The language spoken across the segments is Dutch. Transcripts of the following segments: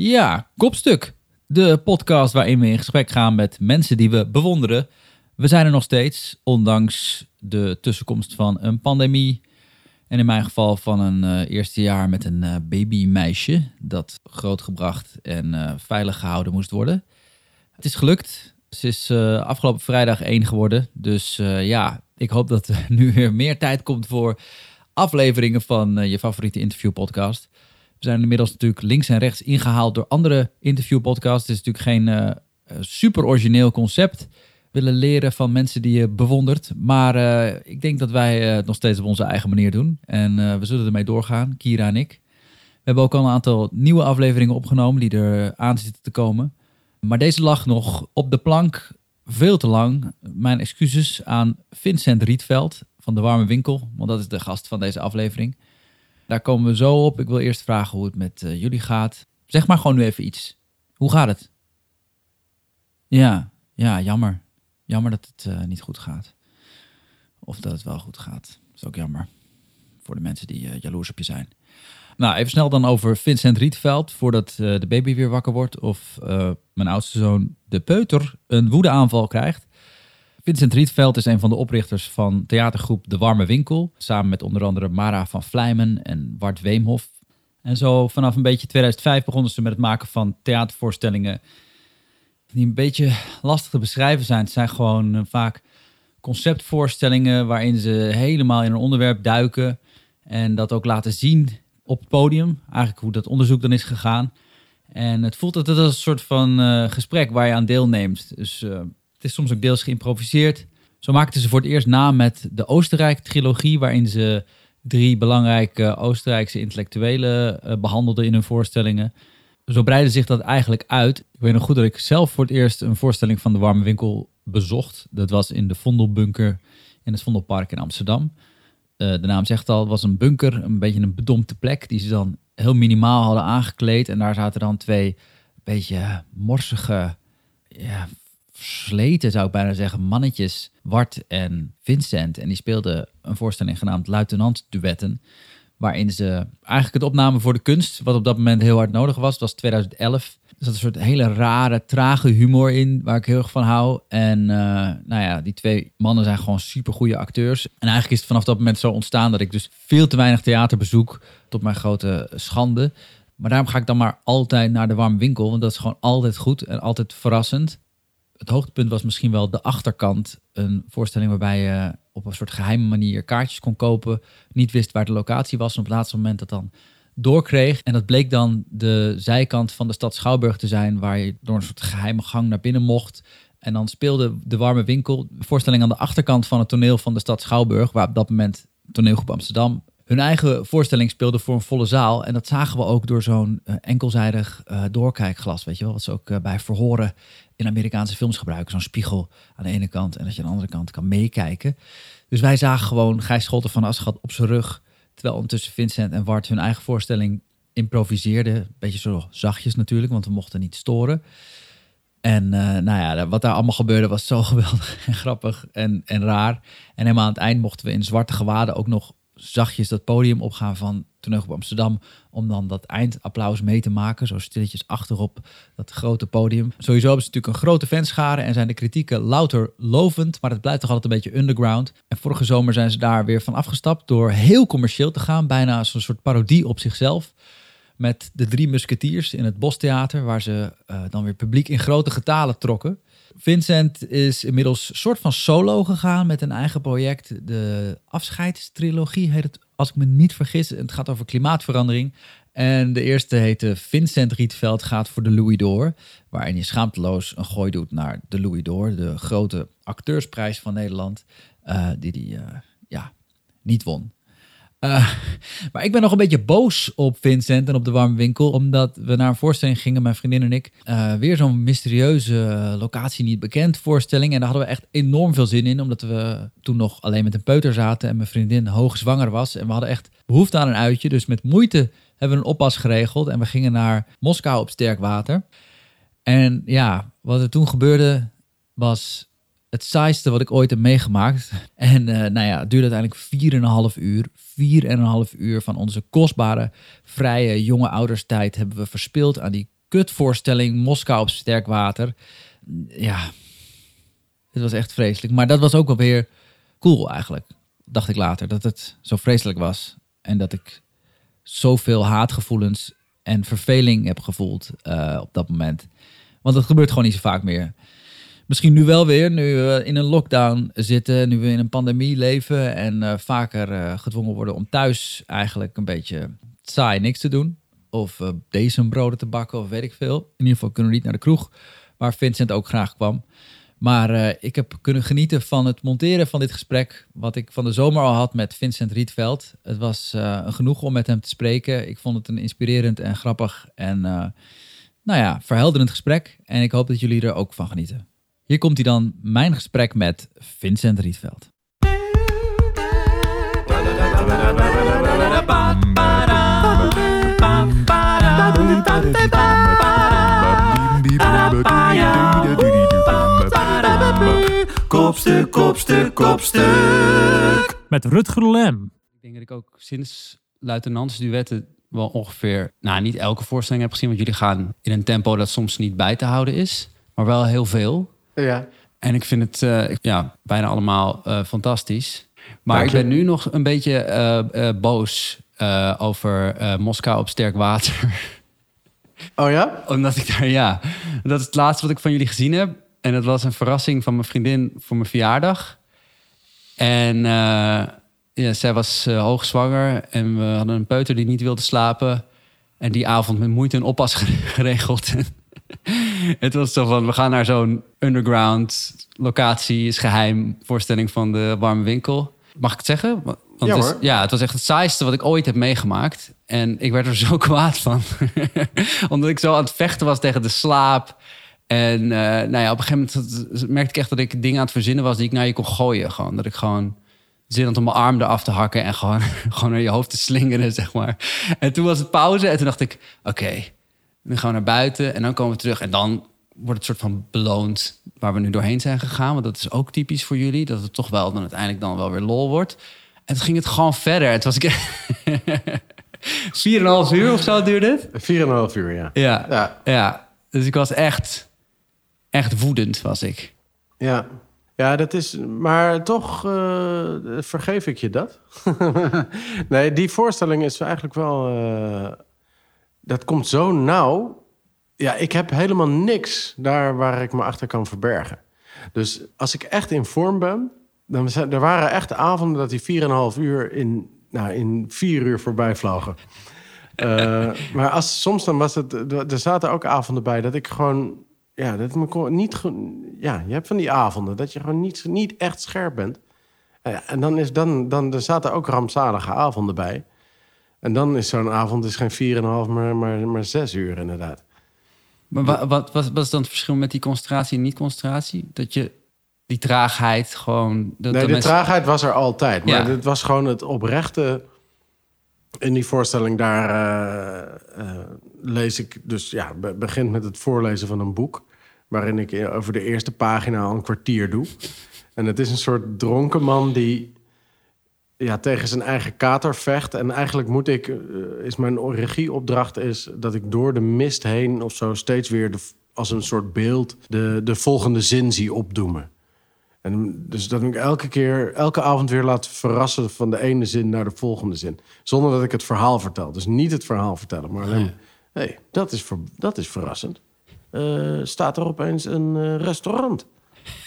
Ja, Kopstuk. De podcast waarin we in gesprek gaan met mensen die we bewonderen. We zijn er nog steeds, ondanks de tussenkomst van een pandemie. En in mijn geval van een eh, eerste jaar met een uh, babymeisje dat grootgebracht en eh, veilig gehouden moest worden. Het is gelukt. Ze is afgelopen vrijdag één geworden. Dus ja, ik hoop dat er nu weer meer tijd komt voor afleveringen van je favoriete interviewpodcast. We zijn inmiddels natuurlijk links en rechts ingehaald door andere interviewpodcasts. Het is natuurlijk geen uh, super origineel concept. Willen leren van mensen die je bewondert. Maar uh, ik denk dat wij het nog steeds op onze eigen manier doen. En we zullen ermee doorgaan, Kira en ik. We hebben ook al een aantal nieuwe afleveringen opgenomen die er aan zitten te komen. Maar deze lag nog op de plank veel te lang. Mijn excuses aan Vincent Rietveld van de Warme Winkel, want dat is de gast van deze aflevering. Daar komen we zo op. Ik wil eerst vragen hoe het met uh, jullie gaat. Zeg maar gewoon nu even iets. Hoe gaat het? Ja, ja, jammer. Jammer dat het uh, niet goed gaat. Of dat het wel goed gaat. Dat is ook jammer. Voor de mensen die uh, jaloers op je zijn. Nou, even snel dan over Vincent Rietveld. Voordat de baby weer wakker wordt. Of mijn oudste zoon, de peuter, een woedeaanval krijgt. Vincent Rietveld is een van de oprichters van theatergroep De Warme Winkel. Samen met onder andere Mara van Vlijmen en Wart Weemhof. En zo vanaf een beetje 2005 begonnen ze met het maken van theatervoorstellingen. Die een beetje lastig te beschrijven zijn. Het zijn gewoon eh, vaak conceptvoorstellingen waarin ze helemaal in een onderwerp duiken. En dat ook laten zien op het podium. Eigenlijk hoe dat onderzoek dan is gegaan. En het voelt dat als een soort van uh, gesprek waar je aan deelneemt. Dus uh, het is soms ook deels geïmproviseerd. Zo maakten ze voor het eerst naam met de Oostenrijk-trilogie, waarin ze drie belangrijke Oostenrijkse intellectuelen uh, behandelden in hun voorstellingen. Zo breidde zich dat eigenlijk uit. Ik weet nog goed dat ik zelf voor het eerst een voorstelling van de Warme Winkel bezocht. Dat was in de Vondelbunker in het Vondelpark in Amsterdam. Uh, de naam zegt al, was een bunker, een beetje een bedompte plek, die ze dan heel minimaal hadden aangekleed. En daar zaten dan twee beetje morsige, ja, versleten, zou ik bijna zeggen, mannetjes, Wart en Vincent. En die speelden een voorstelling genaamd Luitenant Duetten. Waarin ze eigenlijk het opnamen voor de kunst, wat op dat moment heel hard nodig was. Het was 2011. Er zat een soort hele rare, trage humor in, waar ik heel erg van hou. En uh, nou ja, die twee mannen zijn gewoon super goede acteurs. En eigenlijk is het vanaf dat moment zo ontstaan dat ik dus veel te weinig theater bezoek, tot mijn grote schande. Maar daarom ga ik dan maar altijd naar de warme winkel, want dat is gewoon altijd goed en altijd verrassend het hoogtepunt was misschien wel de achterkant. Een voorstelling waarbij je op een soort geheime manier kaartjes kon kopen. Niet wist waar de locatie was. En op het laatste moment dat dan doorkreeg. En dat bleek dan de zijkant van de stad Schouwburg te zijn. Waar je door een soort geheime gang naar binnen mocht. En dan speelde de warme winkel. Voorstelling aan de achterkant van het toneel van de stad Schouwburg. Waar op dat moment toneelgroep Amsterdam hun eigen voorstelling speelde voor een volle zaal. En dat zagen we ook door zo'n uh, enkelzijdig uh, doorkijkglas, weet je wel. Wat ze ook uh, bij verhoren in Amerikaanse films gebruiken. Zo'n spiegel aan de ene kant en dat je aan de andere kant kan meekijken. Dus wij zagen gewoon Gijs Scholten van Aschat op zijn rug. Terwijl ondertussen Vincent en Wart hun eigen voorstelling improviseerden. Beetje zo zachtjes natuurlijk, want we mochten niet storen. En nou ja, wat daar allemaal gebeurde was zo geweldig en grappig en, en raar. En helemaal aan het eind mochten we in zwarte gewaden ook nog zachtjes dat podium opgaan van Toneel Amsterdam. Om dan dat eindapplaus mee te maken. Zo stilletjes achterop dat grote podium. Sowieso hebben ze natuurlijk een grote fanschare en zijn de kritieken louter lovend. Maar het blijft toch altijd een beetje underground. En vorige zomer zijn ze daar weer van afgestapt door heel commercieel te gaan. Bijna als een soort parodie op zichzelf. Met de drie musketiers in het Bostheater. Waar ze uh, dan weer publiek in grote getalen trokken. Vincent is inmiddels soort van solo gegaan met een eigen project. De Afscheidstrilogie heet het, als ik me niet vergis. Het gaat over klimaatverandering. En de eerste heette Vincent Rietveld gaat voor de Louis d'Or. Waarin je schaamteloos een gooi doet naar de Louis d'Or. De grote acteursprijs van Nederland. Uh, die hij uh, ja, niet won. Uh, maar ik ben nog een beetje boos op Vincent en op de warme winkel. Omdat we naar een voorstelling gingen, mijn vriendin en ik. Uh, weer zo'n mysterieuze locatie niet bekend voorstelling. En daar hadden we echt enorm veel zin in. Omdat we toen nog alleen met een peuter zaten. En mijn vriendin hoogzwanger was. En we hadden echt behoefte aan een uitje. Dus met moeite hebben we een oppas geregeld. En we gingen naar Moskou op sterk water. En ja, wat er toen gebeurde was het saaiste wat ik ooit heb meegemaakt. En uh, nou ja, het duurde uiteindelijk 4,5 uur. 4,5 uur van onze kostbare, vrije, jonge ouderstijd hebben we verspild aan die kutvoorstelling Moskou op sterk water. Ja, het was echt vreselijk. Maar dat was ook wel weer cool eigenlijk, dacht ik later. Dat het zo vreselijk was. En dat ik zoveel haatgevoelens en verveling heb gevoeld uh, op dat moment. Want dat gebeurt gewoon niet zo vaak meer. Misschien nu wel weer, nu we in een lockdown zitten, nu we in een pandemie leven en uh, vaker uh, gedwongen worden om thuis eigenlijk een beetje saai niks te doen. Of uh, deze broden te bakken of weet ik veel. In ieder geval kunnen we niet naar de kroeg, waar Vincent ook graag kwam. Maar ik heb kunnen genieten van het monteren van dit gesprek, wat ik van de zomer al had met Vincent Rietveld. Het was genoeg om met hem te spreken. Ik vond het een inspirerend en grappig en nou ja, verhelderend gesprek. En ik hoop dat jullie er ook van genieten. Hier komt hij dan, mijn gesprek met Vincent Rietveld. Kopstuk, kopstuk, kopstuk. Met Rutger Lem. Ik denk dat ik ook sinds luitenantsduetten wel ongeveer, nou niet elke voorstelling heb gezien, want jullie gaan in een tempo dat soms niet bij te houden is, maar wel heel veel. Ja. En ik vind het uh, ja, bijna allemaal uh, fantastisch. Maar ik ben nu nog een beetje uh, boos over Moskou op sterk water. Oh ja? Omdat ik daar, ja. Dat is het laatste wat ik van jullie gezien heb. En dat was een verrassing van mijn vriendin voor mijn verjaardag. En ja, zij was hoogzwanger en we hadden een peuter die niet wilde slapen. En die avond met moeite een oppas geregeld. het was zo van, we gaan naar zo'n underground locatie, is geheim, voorstelling van de warme winkel. Mag ik het zeggen? Want ja, het, is, ja, het was echt het saaiste wat ik ooit heb meegemaakt. En ik werd er zo kwaad van. Omdat ik zo aan het vechten was tegen de slaap. En uh, nou ja, op een gegeven moment merkte ik echt dat ik dingen aan het verzinnen was die ik naar je kon gooien. Gewoon. Dat ik gewoon zin had om mijn arm eraf te hakken en gewoon, gewoon naar je hoofd te slingeren, zeg maar. En toen was het pauze en toen dacht ik, oké, okay, nu gaan we naar buiten en dan komen we terug. En dan wordt het soort van beloond waar we nu doorheen zijn gegaan. Want dat is ook typisch voor jullie. Dat het toch wel dan uiteindelijk dan wel weer lol wordt. En toen ging het gewoon verder. Het was ik... 4,5 uur of zo duurde het? 4,5 uur, ja. ja. Ja. Ja. Dus ik was echt, echt woedend was ik. Ja. Ja, dat is. Maar toch uh, vergeef ik je dat. nee, die voorstelling is eigenlijk wel. Uh, dat komt zo nauw. Ja, ik heb helemaal niks daar waar ik me achter kan verbergen. Dus als ik echt in vorm ben, dan zijn, er waren echt avonden dat die 4,5 uur in, nou, in 4 uur voorbij vlogen. uh, maar als, soms dan was het. Er zaten ook avonden bij dat ik gewoon. Ja, dat me niet. Ja, je hebt van die avonden dat je gewoon niet, niet echt scherp bent. En dan, is, dan, dan er zaten ook rampzalige avonden bij. En dan is zo'n avond is geen 4,5, maar, maar, maar 6 uur inderdaad. Maar wat, wat, wat, wat is dan het verschil met die concentratie en niet-concentratie? Dat je die traagheid gewoon... Dat nee, de, mensen... traagheid was er altijd. Maar ja. het was gewoon het oprechte... In die voorstelling daar uh, uh, lees ik dus... Ja, begint met het voorlezen van een boek... waarin ik over de eerste pagina al een kwartier doe. En het is een soort dronken man die ja, tegen zijn eigen kater vecht. En eigenlijk moet ik, uh, is mijn regieopdracht is dat ik door de mist heen of zo steeds weer de, als een soort beeld de, de volgende zin zie opdoemen. En dus dat ik elke keer, elke avond weer laat verrassen van de ene zin naar de volgende zin. Zonder dat ik het verhaal vertel. Dus niet het verhaal vertellen, maar alleen, hé, hey, dat, is ver, dat is verrassend. Uh, staat er opeens een uh, restaurant?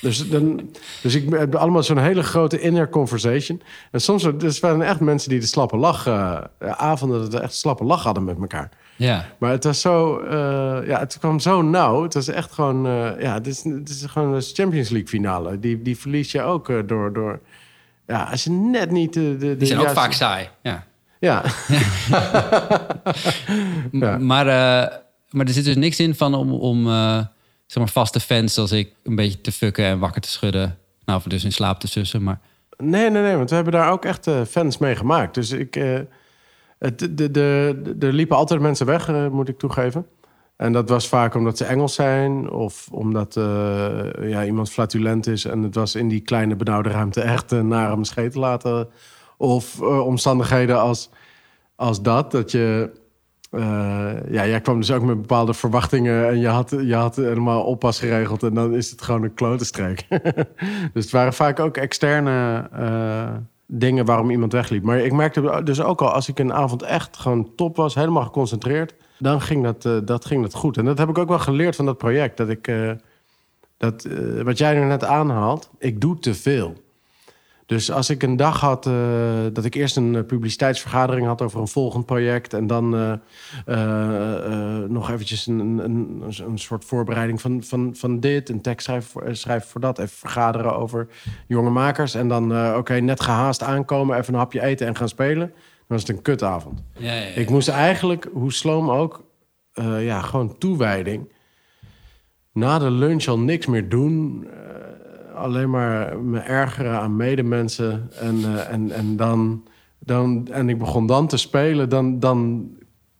Dus, dan, dus ik heb allemaal zo'n hele grote inner conversation. En soms dus waren er echt mensen die de slappe lach... Uh, avonden dat we echt slappe lach hadden met elkaar. Ja. Maar het was zo... Uh, ja, het kwam zo nauw. Het was echt gewoon... Uh, ja, het is, het is gewoon een Champions League finale. Die, die verlies je ook door, door... Ja, als je net niet... De, de, die zijn juiste... ook vaak saai, ja. Ja. ja. Maar, maar er zit dus niks in van om... om zeg maar vaste fans zoals ik een beetje te fucken en wakker te schudden. Nou, dus in slaap te sussen, maar... Nee, nee, nee, want we hebben daar ook echt uh, fans mee gemaakt. Dus ik... Uh, het, de, de, de, er liepen altijd mensen weg, uh, moet ik toegeven. En dat was vaak omdat ze Engels zijn... of omdat ja, iemand flatulent is... en het was in die kleine benauwde ruimte echt naar hem scheten laten. Of omstandigheden als, als dat, dat je ja, jij kwam dus ook met bepaalde verwachtingen en je had, je had helemaal oppas geregeld en dan is het gewoon een klote streek. dus het waren vaak ook externe dingen waarom iemand wegliep. Maar ik merkte dus ook al, als ik een avond echt gewoon top was, helemaal geconcentreerd, dan ging dat, uh, dat, ging dat goed. En dat heb ik ook wel geleerd van dat project. Dat ik, dat, wat jij nu net aanhaalt, ik doe te veel. Dus als ik een dag had uh, dat ik eerst een publiciteitsvergadering had over een volgend project. En dan uh, uh, nog eventjes een, een, een, soort voorbereiding van, van, van dit. Een tekst schrijven voor, schrijven voor dat. Even vergaderen over jonge makers. En dan, oké, net gehaast aankomen, even een hapje eten en gaan spelen. Dan was het een kutavond. Ja, ja, ja. Ik moest eigenlijk, hoe sloom ook, ja, gewoon toewijding. Na de lunch al niks meer doen alleen maar me ergeren aan medemensen. En, uh, en, en, dan, dan, en ik begon dan te spelen, dan, dan,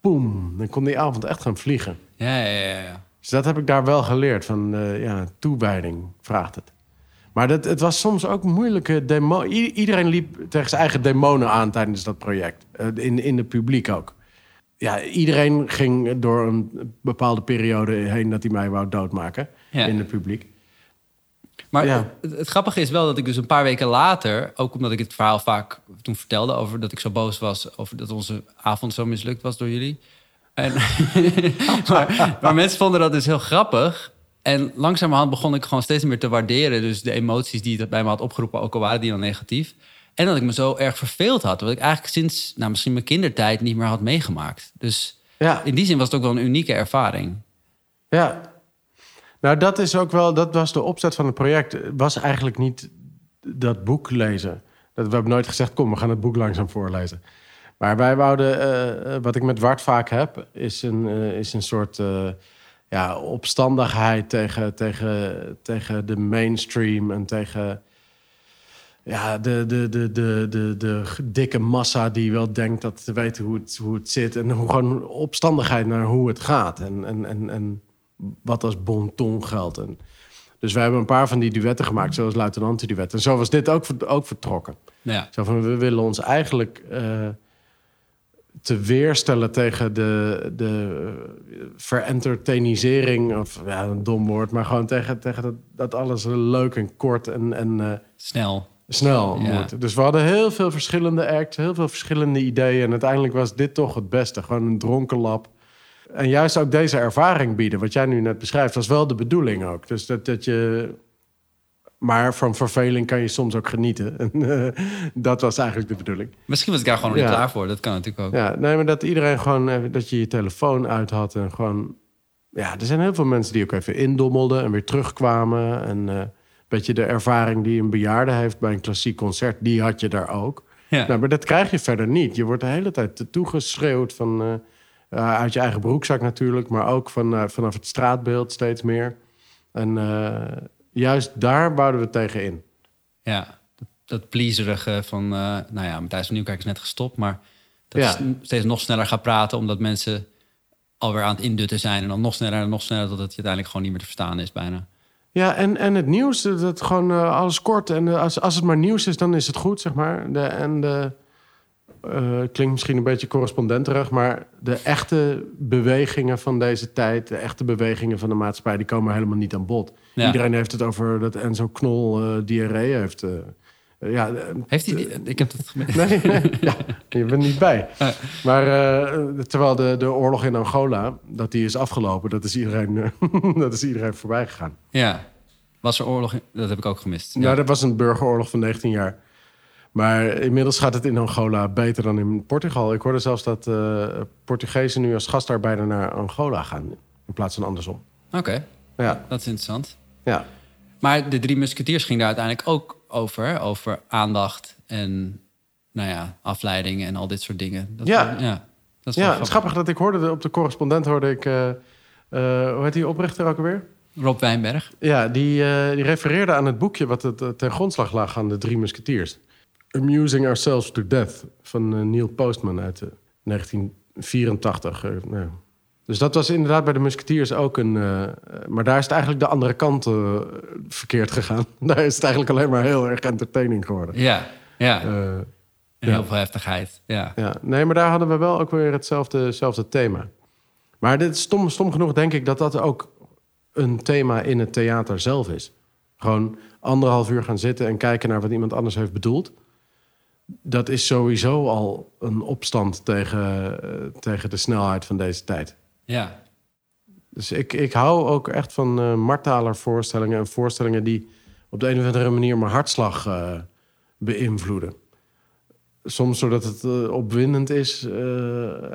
boem, dan kon die avond echt gaan vliegen. Ja, ja, ja. ja. Dus dat heb ik daar wel geleerd. Van uh, ja, toewijding vraagt het. Maar dat, het was soms ook moeilijke demo. Iedereen liep tegen zijn eigen demonen aan tijdens dat project. Uh, in, in het publiek ook. Ja, iedereen ging door een bepaalde periode heen dat hij mij wou doodmaken ja. in het publiek. Maar het, het, grappige is wel dat ik dus een paar weken later, ook omdat ik het verhaal vaak toen vertelde over dat ik zo boos was over dat onze avond zo mislukt was door jullie. En, maar, maar, mensen vonden dat dus heel grappig. En langzamerhand begon ik gewoon steeds meer te waarderen. Dus de emoties die het bij me had opgeroepen, ook al waren die dan negatief. En dat ik me zo erg verveeld had. Wat ik eigenlijk sinds nou, misschien mijn kindertijd niet meer had meegemaakt. Dus ja. in die zin was het ook wel een unieke ervaring. Ja, nou, dat is ook wel, dat was de opzet van het project. Was eigenlijk niet dat boek lezen. Dat, we hebben nooit gezegd, kom, we gaan het boek langzaam voorlezen. Maar wij wouden, uh, wat ik met Wart vaak heb, is een, uh, is een soort ja, opstandigheid tegen, tegen, tegen de mainstream en tegen ja, de, de, de, de, de, de dikke massa die wel denkt dat te weten hoe het, hoe het zit. En gewoon opstandigheid naar hoe het gaat. En, en, en, en wat als bon ton geldt. En, dus wij hebben een paar van die duetten gemaakt, zoals luitenanten-duet. En zo was dit ook, ook vertrokken. Ja. Zo van, we willen ons eigenlijk uh, te weerstellen tegen de, de verentertainisering... of ja, een dom woord, maar gewoon tegen, tegen dat, dat alles leuk en kort en... en uh, snel. Snel moet. Dus we hadden heel veel verschillende acts, heel veel verschillende ideeën. En uiteindelijk was dit toch het beste. Gewoon een dronken lab en juist ook deze ervaring bieden, wat jij nu net beschrijft, was wel de bedoeling ook. Dus dat, dat je. Maar van verveling kan je soms ook genieten. En, uh, dat was eigenlijk de bedoeling. Misschien was ik daar gewoon niet klaar voor. Dat kan natuurlijk ook. Ja, nee, maar dat iedereen gewoon... dat je je telefoon uit had en gewoon... Ja, er zijn heel veel mensen die ook even indommelden en weer terugkwamen. En uh, beetje de ervaring die een bejaarde heeft bij een klassiek concert... die had je daar ook. Ja. Nou, maar dat krijg je verder niet. Je wordt de hele tijd toegeschreeuwd van... Uh, uh, uit je eigen broekzak natuurlijk, maar ook van, uh, vanaf het straatbeeld steeds meer. En uh, juist daar bouwden we tegen in. Ja, dat, dat pleaserige van, nou ja, Matthijs van Nieuwkerk is net gestopt, maar dat ja. steeds nog sneller gaat praten, omdat mensen alweer aan het indutten zijn en dan nog sneller en nog sneller, dat het uiteindelijk gewoon niet meer te verstaan is bijna. Ja, en, en het nieuws, dat gewoon alles kort. En als, als het maar nieuws is, dan is het goed, zeg maar. De, en de, uh, klinkt misschien een beetje correspondenterig, maar de echte bewegingen van deze tijd, de echte bewegingen van de maatschappij, die komen helemaal niet aan bod. Iedereen heeft het over dat Enzo Knol uh, diarree heeft. Uh, ja, heeft hij? ik heb het gemist. Nee, nee ja, je bent niet bij. Maar terwijl de, de oorlog in Angola, dat die is afgelopen, dat is iedereen, dat is iedereen voorbij gegaan. Ja, was er oorlog? Dat heb ik ook gemist. Ja, dat was een burgeroorlog van 19 jaar. Maar inmiddels gaat het in Angola beter dan in Portugal. Ik hoorde zelfs dat uh, Portugezen nu als gastarbeider naar Angola gaan. In plaats van andersom. Oké, ja. dat is interessant. Ja. Maar de drie musketiers ging daar uiteindelijk ook over. Over aandacht en nou ja, afleiding en al dit soort dingen. Dat ja. ja, dat is ja het is grappig dat ik hoorde, op de correspondent hoorde ik... Uh, uh, hoe heet die oprichter ook alweer? Rob Wijnberg. Ja, die, die refereerde aan het boekje wat het, ten grondslag lag aan de drie musketiers. Amusing Ourselves to Death van uh, Neil Postman uit 1984. Uh, nou. Dus dat was inderdaad bij de Musketeers ook een. Uh, maar daar is het eigenlijk de andere kant uh, verkeerd gegaan. Daar is het eigenlijk alleen maar heel erg entertaining geworden. Ja, ja. En heel veel heftigheid, ja. ja. Nee, maar daar hadden we wel ook weer hetzelfde, hetzelfde thema. Maar dit, stom, stom genoeg denk ik dat dat ook een thema in het theater zelf is. Gewoon anderhalf uur gaan zitten en kijken naar wat iemand anders heeft bedoeld. Dat is sowieso al een opstand tegen, uh, tegen de snelheid van deze tijd. Ja. Dus ik, ik hou ook echt van uh, Martaler voorstellingen en voorstellingen die op de een of andere manier mijn hartslag uh, beïnvloeden. Soms doordat het uh, opwindend is,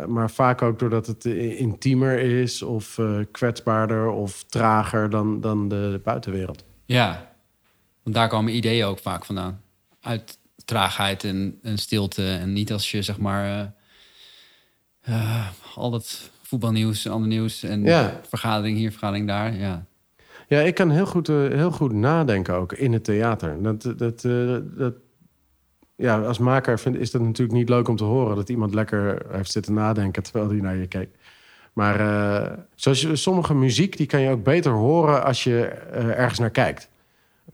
maar vaak ook doordat het intiemer is of kwetsbaarder of trager dan, dan de, de buitenwereld. Ja, want daar komen ideeën ook vaak vandaan. Uit traagheid en, en stilte. En niet als je zeg maar al dat voetbalnieuws en ander nieuws. En ja. vergadering hier, vergadering daar. Ja, ja ik kan heel goed, uh, heel goed nadenken ook in het theater. Dat, dat, uh, dat, ja, als maker vind, is dat natuurlijk niet leuk om te horen... dat iemand lekker heeft zitten nadenken terwijl hij naar je kijkt. Maar uh, zoals je, sommige muziek, die kan je ook beter horen als je ergens naar kijkt.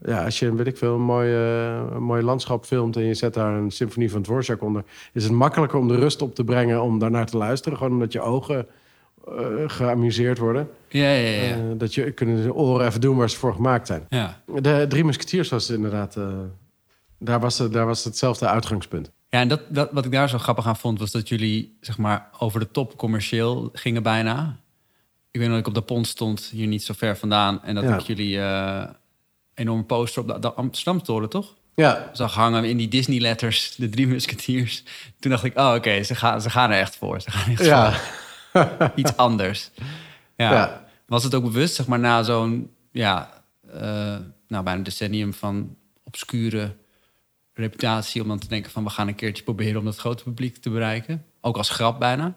Ja, als je, weet ik veel, een mooi, een mooi landschap filmt... en je zet daar een symfonie van Dvorak onder... is het makkelijker om de rust op te brengen om daarnaar te luisteren. Gewoon omdat je ogen uh, geamuseerd worden. Ja, ja, ja. Uh, dat je kunnen de oren even doen waar ze voor gemaakt zijn. Ja. De Drie Musketeers was inderdaad... Uh, daar, was, daar was hetzelfde uitgangspunt. Ja, en dat, dat, wat ik daar zo grappig aan vond... was dat jullie zeg maar over de top commercieel gingen bijna. Ik weet nog dat ik op de pont stond, hier niet zo ver vandaan... en dat ja. ik jullie enorme poster op de, de Amsterdam-toren, toch? Ja. Zag hangen in die Disney-letters, de Drie Musketeers. Toen dacht ik, oh oké, ze, gaan, ze gaan er echt voor. Ze gaan echt ja. Voor. iets anders. Ja. Was het ook bewust, zeg maar, na zo'n, ja, uh, nou, bijna een decennium van obscure reputatie, om dan te denken van we gaan een keertje proberen om dat grote publiek te bereiken? Ook als grap bijna?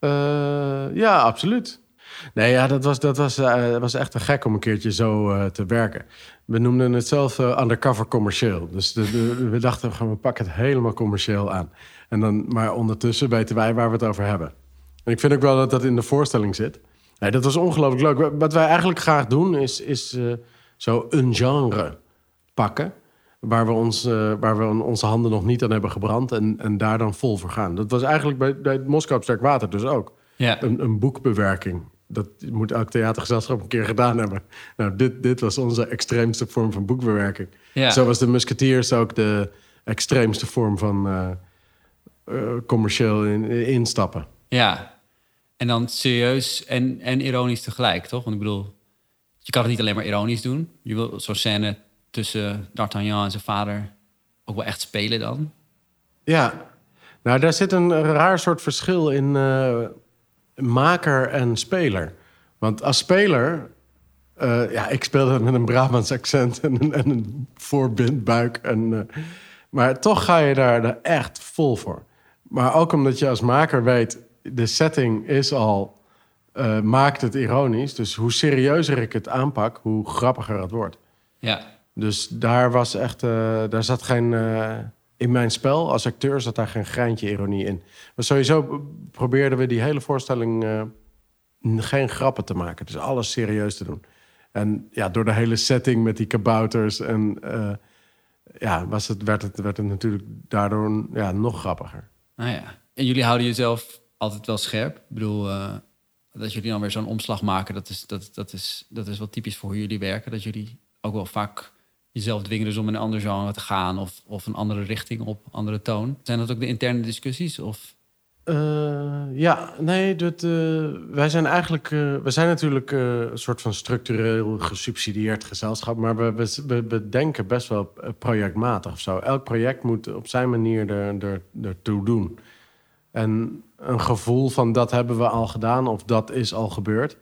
Uh, ja, absoluut. Nee, ja, dat was, dat was, uh, was echt een gek om een keertje zo uh, te werken. We noemden het zelf undercover commercieel. Dus de, de, we dachten, we gaan pakken het helemaal commercieel aan. En dan, maar ondertussen weten wij waar we het over hebben. En ik vind ook wel dat dat in de voorstelling zit. Nee, dat was ongelooflijk leuk. Wat wij eigenlijk graag doen, is, is zo een genre pakken. Waar we, ons, uh, waar we onze handen nog niet aan hebben gebrand. En, en daar dan vol voor gaan. Dat was eigenlijk bij, bij het Moskou Sterk Water dus ook. Ja. Een, een boekbewerking. Dat moet elk theatergezelschap een keer gedaan hebben. Nou, dit, dit was onze extreemste vorm van boekbewerking. Ja. Zo was de Musketeers ook de extreemste vorm van uh, commercieel in, instappen. Ja, en dan serieus en, en ironisch tegelijk, toch? Want ik bedoel, je kan het niet alleen maar ironisch doen. Je wil zo'n scène tussen D'Artagnan en zijn vader ook wel echt spelen dan. Ja, nou daar zit een raar soort verschil in uh, maker en speler. Want als speler, uh, ja, ik speelde met een Brabants accent en een, en een voorbindbuik. En, uh, maar toch ga je daar, daar echt vol voor. Maar ook omdat je als maker weet, de setting is al, uh, maakt het ironisch. Dus hoe serieuzer ik het aanpak, hoe grappiger het wordt. Ja. Dus daar was echt, daar zat geen, in mijn spel als acteur zat daar geen greintje ironie in. Maar sowieso probeerden we die hele voorstelling geen grappen te maken. Dus alles serieus te doen. En ja, door de hele setting met die kabouters en ja, was het, werd, het, werd het natuurlijk daardoor ja, nog grappiger. Nou ja, en jullie houden jezelf altijd wel scherp. Ik bedoel, uh, dat jullie dan weer zo'n omslag maken, dat is, dat, dat, is, dat is wel typisch voor hoe jullie werken. Dat jullie ook wel vaak jezelf dwingen dus om in een ander genre te gaan of, of een andere richting op, andere toon. Zijn dat ook de interne discussies? Of? Uh, ja, nee, dat, uh, wij zijn eigenlijk, uh, we zijn natuurlijk een soort van structureel gesubsidieerd gezelschap, maar we, we, denken best wel projectmatig of zo. Elk project moet op zijn manier er, er, ertoe doen. En een gevoel van dat hebben we al gedaan of dat is al gebeurd.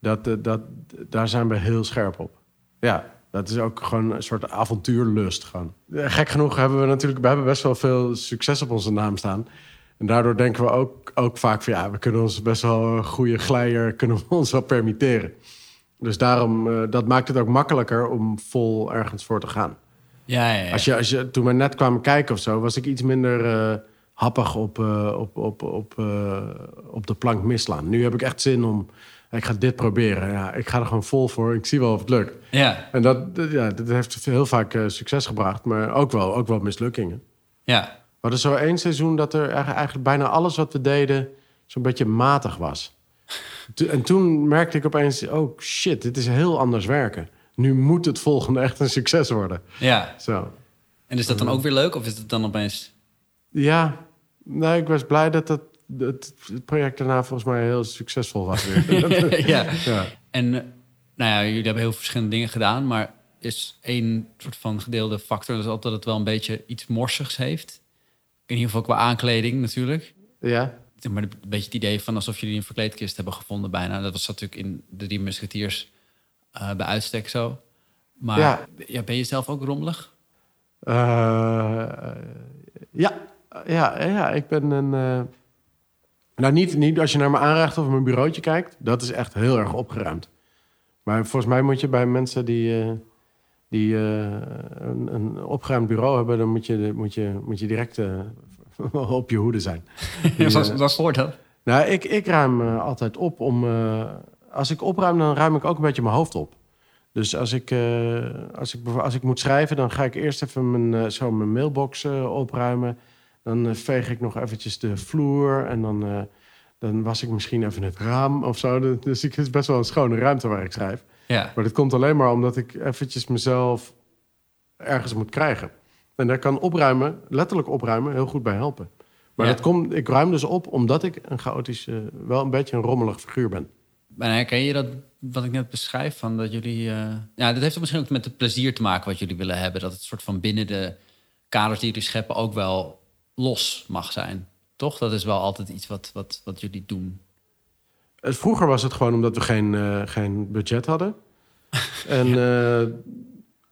Dat, eh, dat, daar zijn we heel scherp op. Ja, dat is ook gewoon een soort avontuurlust. Gewoon. Eh, gek genoeg hebben we natuurlijk we hebben best wel veel succes op onze naam staan. En daardoor denken we ook, ook vaak van ja, we kunnen ons best wel een goede glijer kunnen we ons wel permitteren. Dus daarom, uh, dat maakt het ook makkelijker om vol ergens voor te gaan. Ja, ja, ja. Als je, als je, toen we net kwamen kijken of zo, was ik iets minder. Uh, happig op, uh, op, op, op, uh, op de plank misslaan. Nu heb ik echt zin om... Ik ga dit proberen. Ja, ik ga er gewoon vol voor. Ik zie wel of het lukt. Ja. En dat, ja, dat heeft heel vaak uh, succes gebracht. Maar ook wel, ook wel mislukkingen. Ja. hadden zo één seizoen dat er eigenlijk bijna alles wat we deden zo'n beetje matig was. En toen merkte ik opeens, oh shit, dit is heel anders werken. Nu moet het volgende echt een succes worden. Ja. Zo. En is dat dan ook weer leuk of is het dan opeens... Ja, nee, ik was blij dat het, het, project daarna volgens mij heel succesvol was weer. ja. ja. En nou ja, jullie hebben heel verschillende dingen gedaan, maar is één soort van gedeelde factor, dat altijd dat het wel een beetje iets morsigs heeft. In ieder geval qua aankleding natuurlijk. Ja. Maar een beetje het idee van alsof jullie een verkleedkist hebben gevonden bijna. Dat was natuurlijk in de Drie Musketeers uh, bij uitstek zo. Maar ja. ja. ben je zelf ook rommelig? Uh, ja. ja, ja, ik ben een... Uh... Nou, niet, niet als je naar mijn aanrecht of mijn bureautje kijkt. Dat is echt heel erg opgeruimd. Maar volgens mij moet je bij mensen die die uh, een, een, opgeruimd bureau hebben, dan moet je, moet je, moet je direct uh, op je hoede zijn. ja, wat, wat voor dat? Nou, ik, ik ruim altijd op om. als ik opruim, dan ruim ik ook een beetje mijn hoofd op. Dus als ik, als ik, als ik moet schrijven, dan ga ik eerst even mijn, zo mijn mailbox opruimen. Dan veeg ik nog eventjes de vloer en dan, dan was ik misschien even het raam of zo. Dus het is best wel een schone ruimte waar ik schrijf. Ja. Maar dat komt alleen maar omdat ik eventjes mezelf ergens moet krijgen. En daar kan opruimen, letterlijk opruimen, heel goed bij helpen. Maar dat komt, ik ruim dus op omdat ik een chaotisch, wel een beetje een rommelig figuur ben. Maar herken je dat wat ik net beschrijf? Van dat jullie, uh, ja, dat heeft misschien ook met het plezier te maken wat jullie willen hebben. Dat het soort van binnen de kaders die jullie scheppen ook wel los mag zijn. Toch? Dat is wel altijd iets wat, wat, wat jullie doen. Vroeger was het gewoon omdat we geen, uh, geen budget hadden. en uh,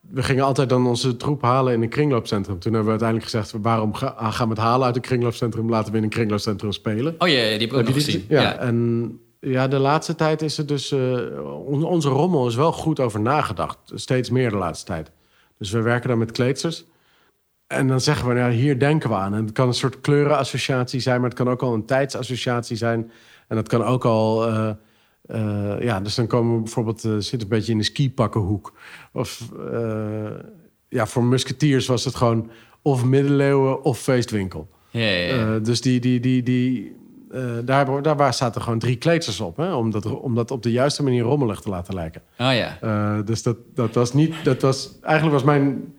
we gingen altijd dan onze troep halen in een kringloopcentrum. Toen hebben we uiteindelijk gezegd... waarom ga, ah, gaan we het halen uit een kringloopcentrum? Laten we in een kringloopcentrum spelen. Oh ja, die heb ik ook nog gezien. Ja, ja, en ja, de laatste tijd is het dus... Uh, onze rommel is wel goed over nagedacht. Steeds meer de laatste tijd. Dus we werken dan met kleedsters. En dan zeggen we, nou, hier denken we aan. En het kan een soort kleurenassociatie zijn... maar het kan ook al een tijdsassociatie zijn... En dat kan ook al. Uh, uh, ja, dus dan komen we bijvoorbeeld. Uh, zit een beetje in de skipakkenhoek. Of. ja, voor musketiers was het gewoon. Of middeleeuwen of feestwinkel. Ja, ja, ja. dus die. die, die, die daar, daar zaten gewoon drie kleedsters op. Hè? Om, dat, om dat op de juiste manier rommelig te laten lijken. Oh ja. dus dat, dat was niet. Dat was, eigenlijk was mijn,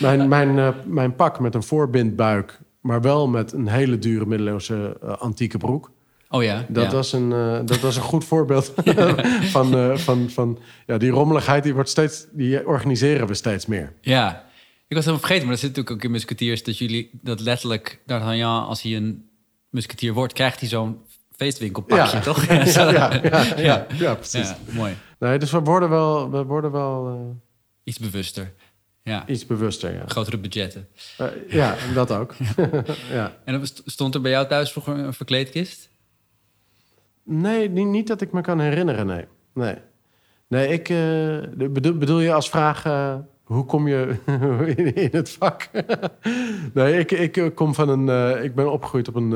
mijn, mijn, mijn pak met een voorbindbuik. Maar wel met een hele dure middeleeuwse antieke broek. Oh ja. Dat, Was, een, uh, dat was een goed voorbeeld van, van, van ja, die rommeligheid, die, wordt steeds, die organiseren we steeds meer. Ja, ik was helemaal vergeten, maar dat zit natuurlijk ook in musketiers dat jullie dat letterlijk, D'Artagnan, als hij een musketier wordt, krijgt hij zo'n feestwinkelpakje, ja. toch? ja, ja, ja, ja, ja, precies. mooi. Nee, dus we worden wel, we worden wel iets bewuster. Ja. Iets bewuster, ja. Grotere budgetten. ja, dat ook. ja. En stond er bij jou thuis vroeger een verkleedkist? Nee, niet, dat ik me kan herinneren, nee. Nee, nee ik uh, bedoel, bedoel je als vraag... Uh, hoe kom je in, in het vak? nee, ik, ik eh, kom van een... Ik ben opgegroeid op een...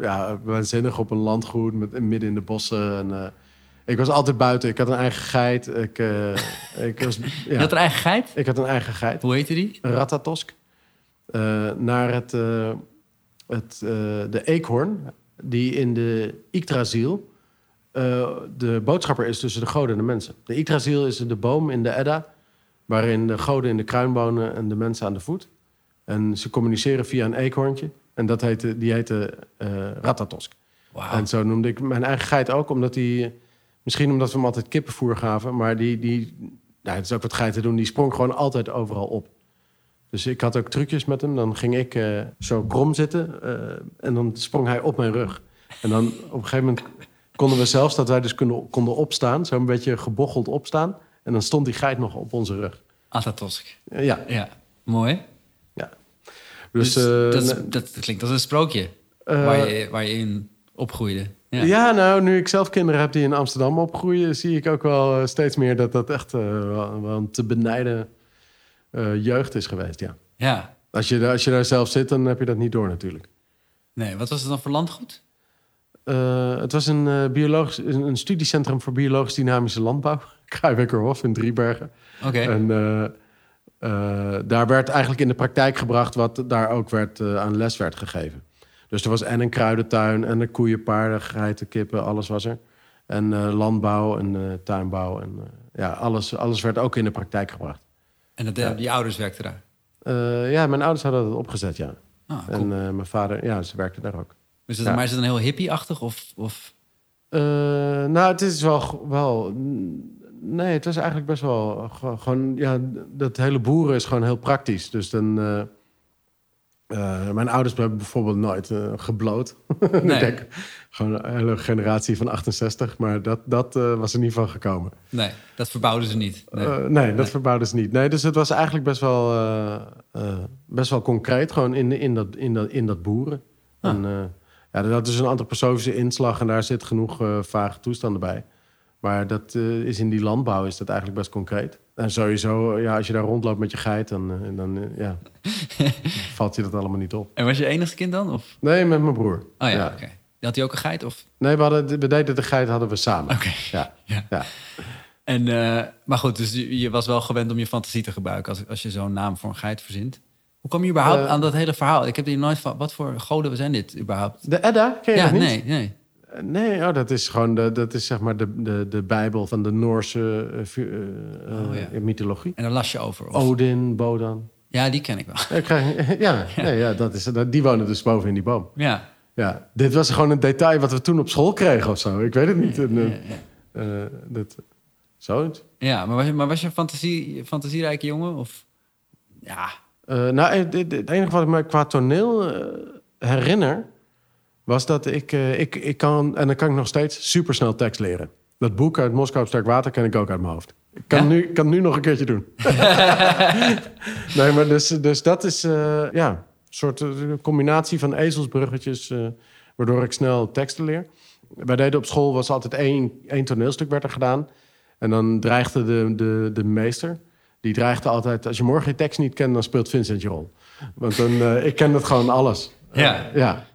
ja, waanzinnig op een landgoed met, midden in de bossen. En, ik was altijd buiten. Ik had een eigen geit. Ik, ik was, ja. Je had een eigen geit? Ik had een eigen geit. Hoe heette die? Ratatosk. naar het, het, de eekhoorn die in de Yggdrasil de boodschapper is tussen de goden en de mensen. De Yggdrasil is de boom in de Edda, waarin de goden in de kruin wonen en de mensen aan de voet. En ze communiceren via een eekhoorntje. En dat heette, die heette Ratatosk. Wow. En zo noemde ik mijn eigen geit ook, omdat hij... Misschien omdat we hem altijd kippenvoer gaven, maar die... die nou, het is ook wat geiten doen, die sprong gewoon altijd overal op. Dus ik had ook trucjes met hem. Dan ging ik uh, zo krom zitten uh, en dan sprong hij op mijn rug. En dan op een gegeven moment konden we zelfs dat wij dus konden, konden opstaan. Zo een beetje gebocheld opstaan. En dan stond die geit nog op onze rug. Atatosk. Uh, ja. Ja, mooi. Ja. Dus, dus dat, dat, klinkt als een sprookje waar, je, waar je in opgroeide. Ja. ja. nou, nu ik zelf kinderen heb die in Amsterdam opgroeien... zie ik ook wel steeds meer dat dat echt wel, wel een te benijden uh, jeugd is geweest, ja. Ja. Als je, als je daar zelf zit, dan heb je dat niet door natuurlijk. Nee, wat was het dan voor landgoed? Uh, het was een, uh, biologisch, een, studiecentrum voor biologisch dynamische landbouw. Kruiwekkerhof in Driebergen. Oké. En daar werd eigenlijk in de praktijk gebracht wat daar ook werd, aan les werd gegeven. Dus er was en een kruidentuin en een koeien, paarden, geiten, kippen, alles was er. En landbouw en tuinbouw en ja, alles, alles werd ook in de praktijk gebracht. En dat, die ouders werkten daar? ja, mijn ouders hadden dat opgezet, ja. Ah, en mijn vader, ja, ze werkten daar ook. Dus het, Maar is het dan heel hippie-achtig? Of, of? nou, het is wel, wel Nee, het was eigenlijk best wel gewoon... Ja, dat hele boeren is gewoon heel praktisch. Dus dan... Uh, uh, mijn ouders hebben bijvoorbeeld nooit uh, gebloot. Nee. denk, gewoon een hele generatie van 68. Maar dat, dat was er niet van gekomen. Nee, dat verbouwden ze niet. Nee, nee dat verbouwden ze niet. Nee, dus het was eigenlijk best wel, best wel concreet. Gewoon in, in, dat, in, dat, in dat boeren. Ah. En, ja, dat is een antroposofische inslag. En daar zit genoeg vage toestanden bij. Maar dat is in die landbouw is dat eigenlijk best concreet. En sowieso, ja, als je daar rondloopt met je geit, dan, uh, dan uh, ja, valt je dat allemaal niet op. En was je enigste kind dan? Of? Nee, met mijn broer. Oh ja, ja. oké. Okay. Had hij ook een geit? Of? Nee, we, hadden, we deden de geit hadden we samen. Oké. Ja. ja. ja. En, maar goed, dus je was wel gewend om je fantasie te gebruiken als, als je zo'n naam voor een geit verzint. Hoe kwam je überhaupt aan dat hele verhaal? Ik heb hier nooit van, wat voor goden zijn dit überhaupt? De Edda, ken je ja, niet? nee, nee. Nee, oh, dat is gewoon de, dat is zeg maar de, de, de Bijbel van de Noorse uh, oh, ja. mythologie. En daar las je over? Of? Odin, Bodan. Ja, die ken ik wel. Ik krijg, ja, ja. Nee, ja dat is, dat, die wonen dus boven in die boom. Ja. ja. Dit was gewoon een detail wat we toen op school kregen of zo. Ik weet het niet. Uh, dat, zoiets. Ja, maar was je, maar was je een fantasie, fantasierijke jongen? Of? Ja. nou, het, het, enige wat ik me qua toneel herinner was dat ik, uh, ik, ik kan, en dan kan ik nog steeds supersnel tekst leren. Dat boek uit Moskou Sterk Water ken ik ook uit mijn hoofd. Ik kan, nu, kan nu nog een keertje doen. nee, maar dus, dus dat is uh, ja, een soort uh, combinatie van ezelsbruggetjes... waardoor ik snel teksten leer. Wij deden op school, was altijd één, één toneelstuk werd er gedaan. En dan dreigde de, de, de meester... Die dreigde altijd, als je morgen je tekst niet kent... dan speelt Vincent je rol. Want dan, ik ken het gewoon alles. Ja. ja.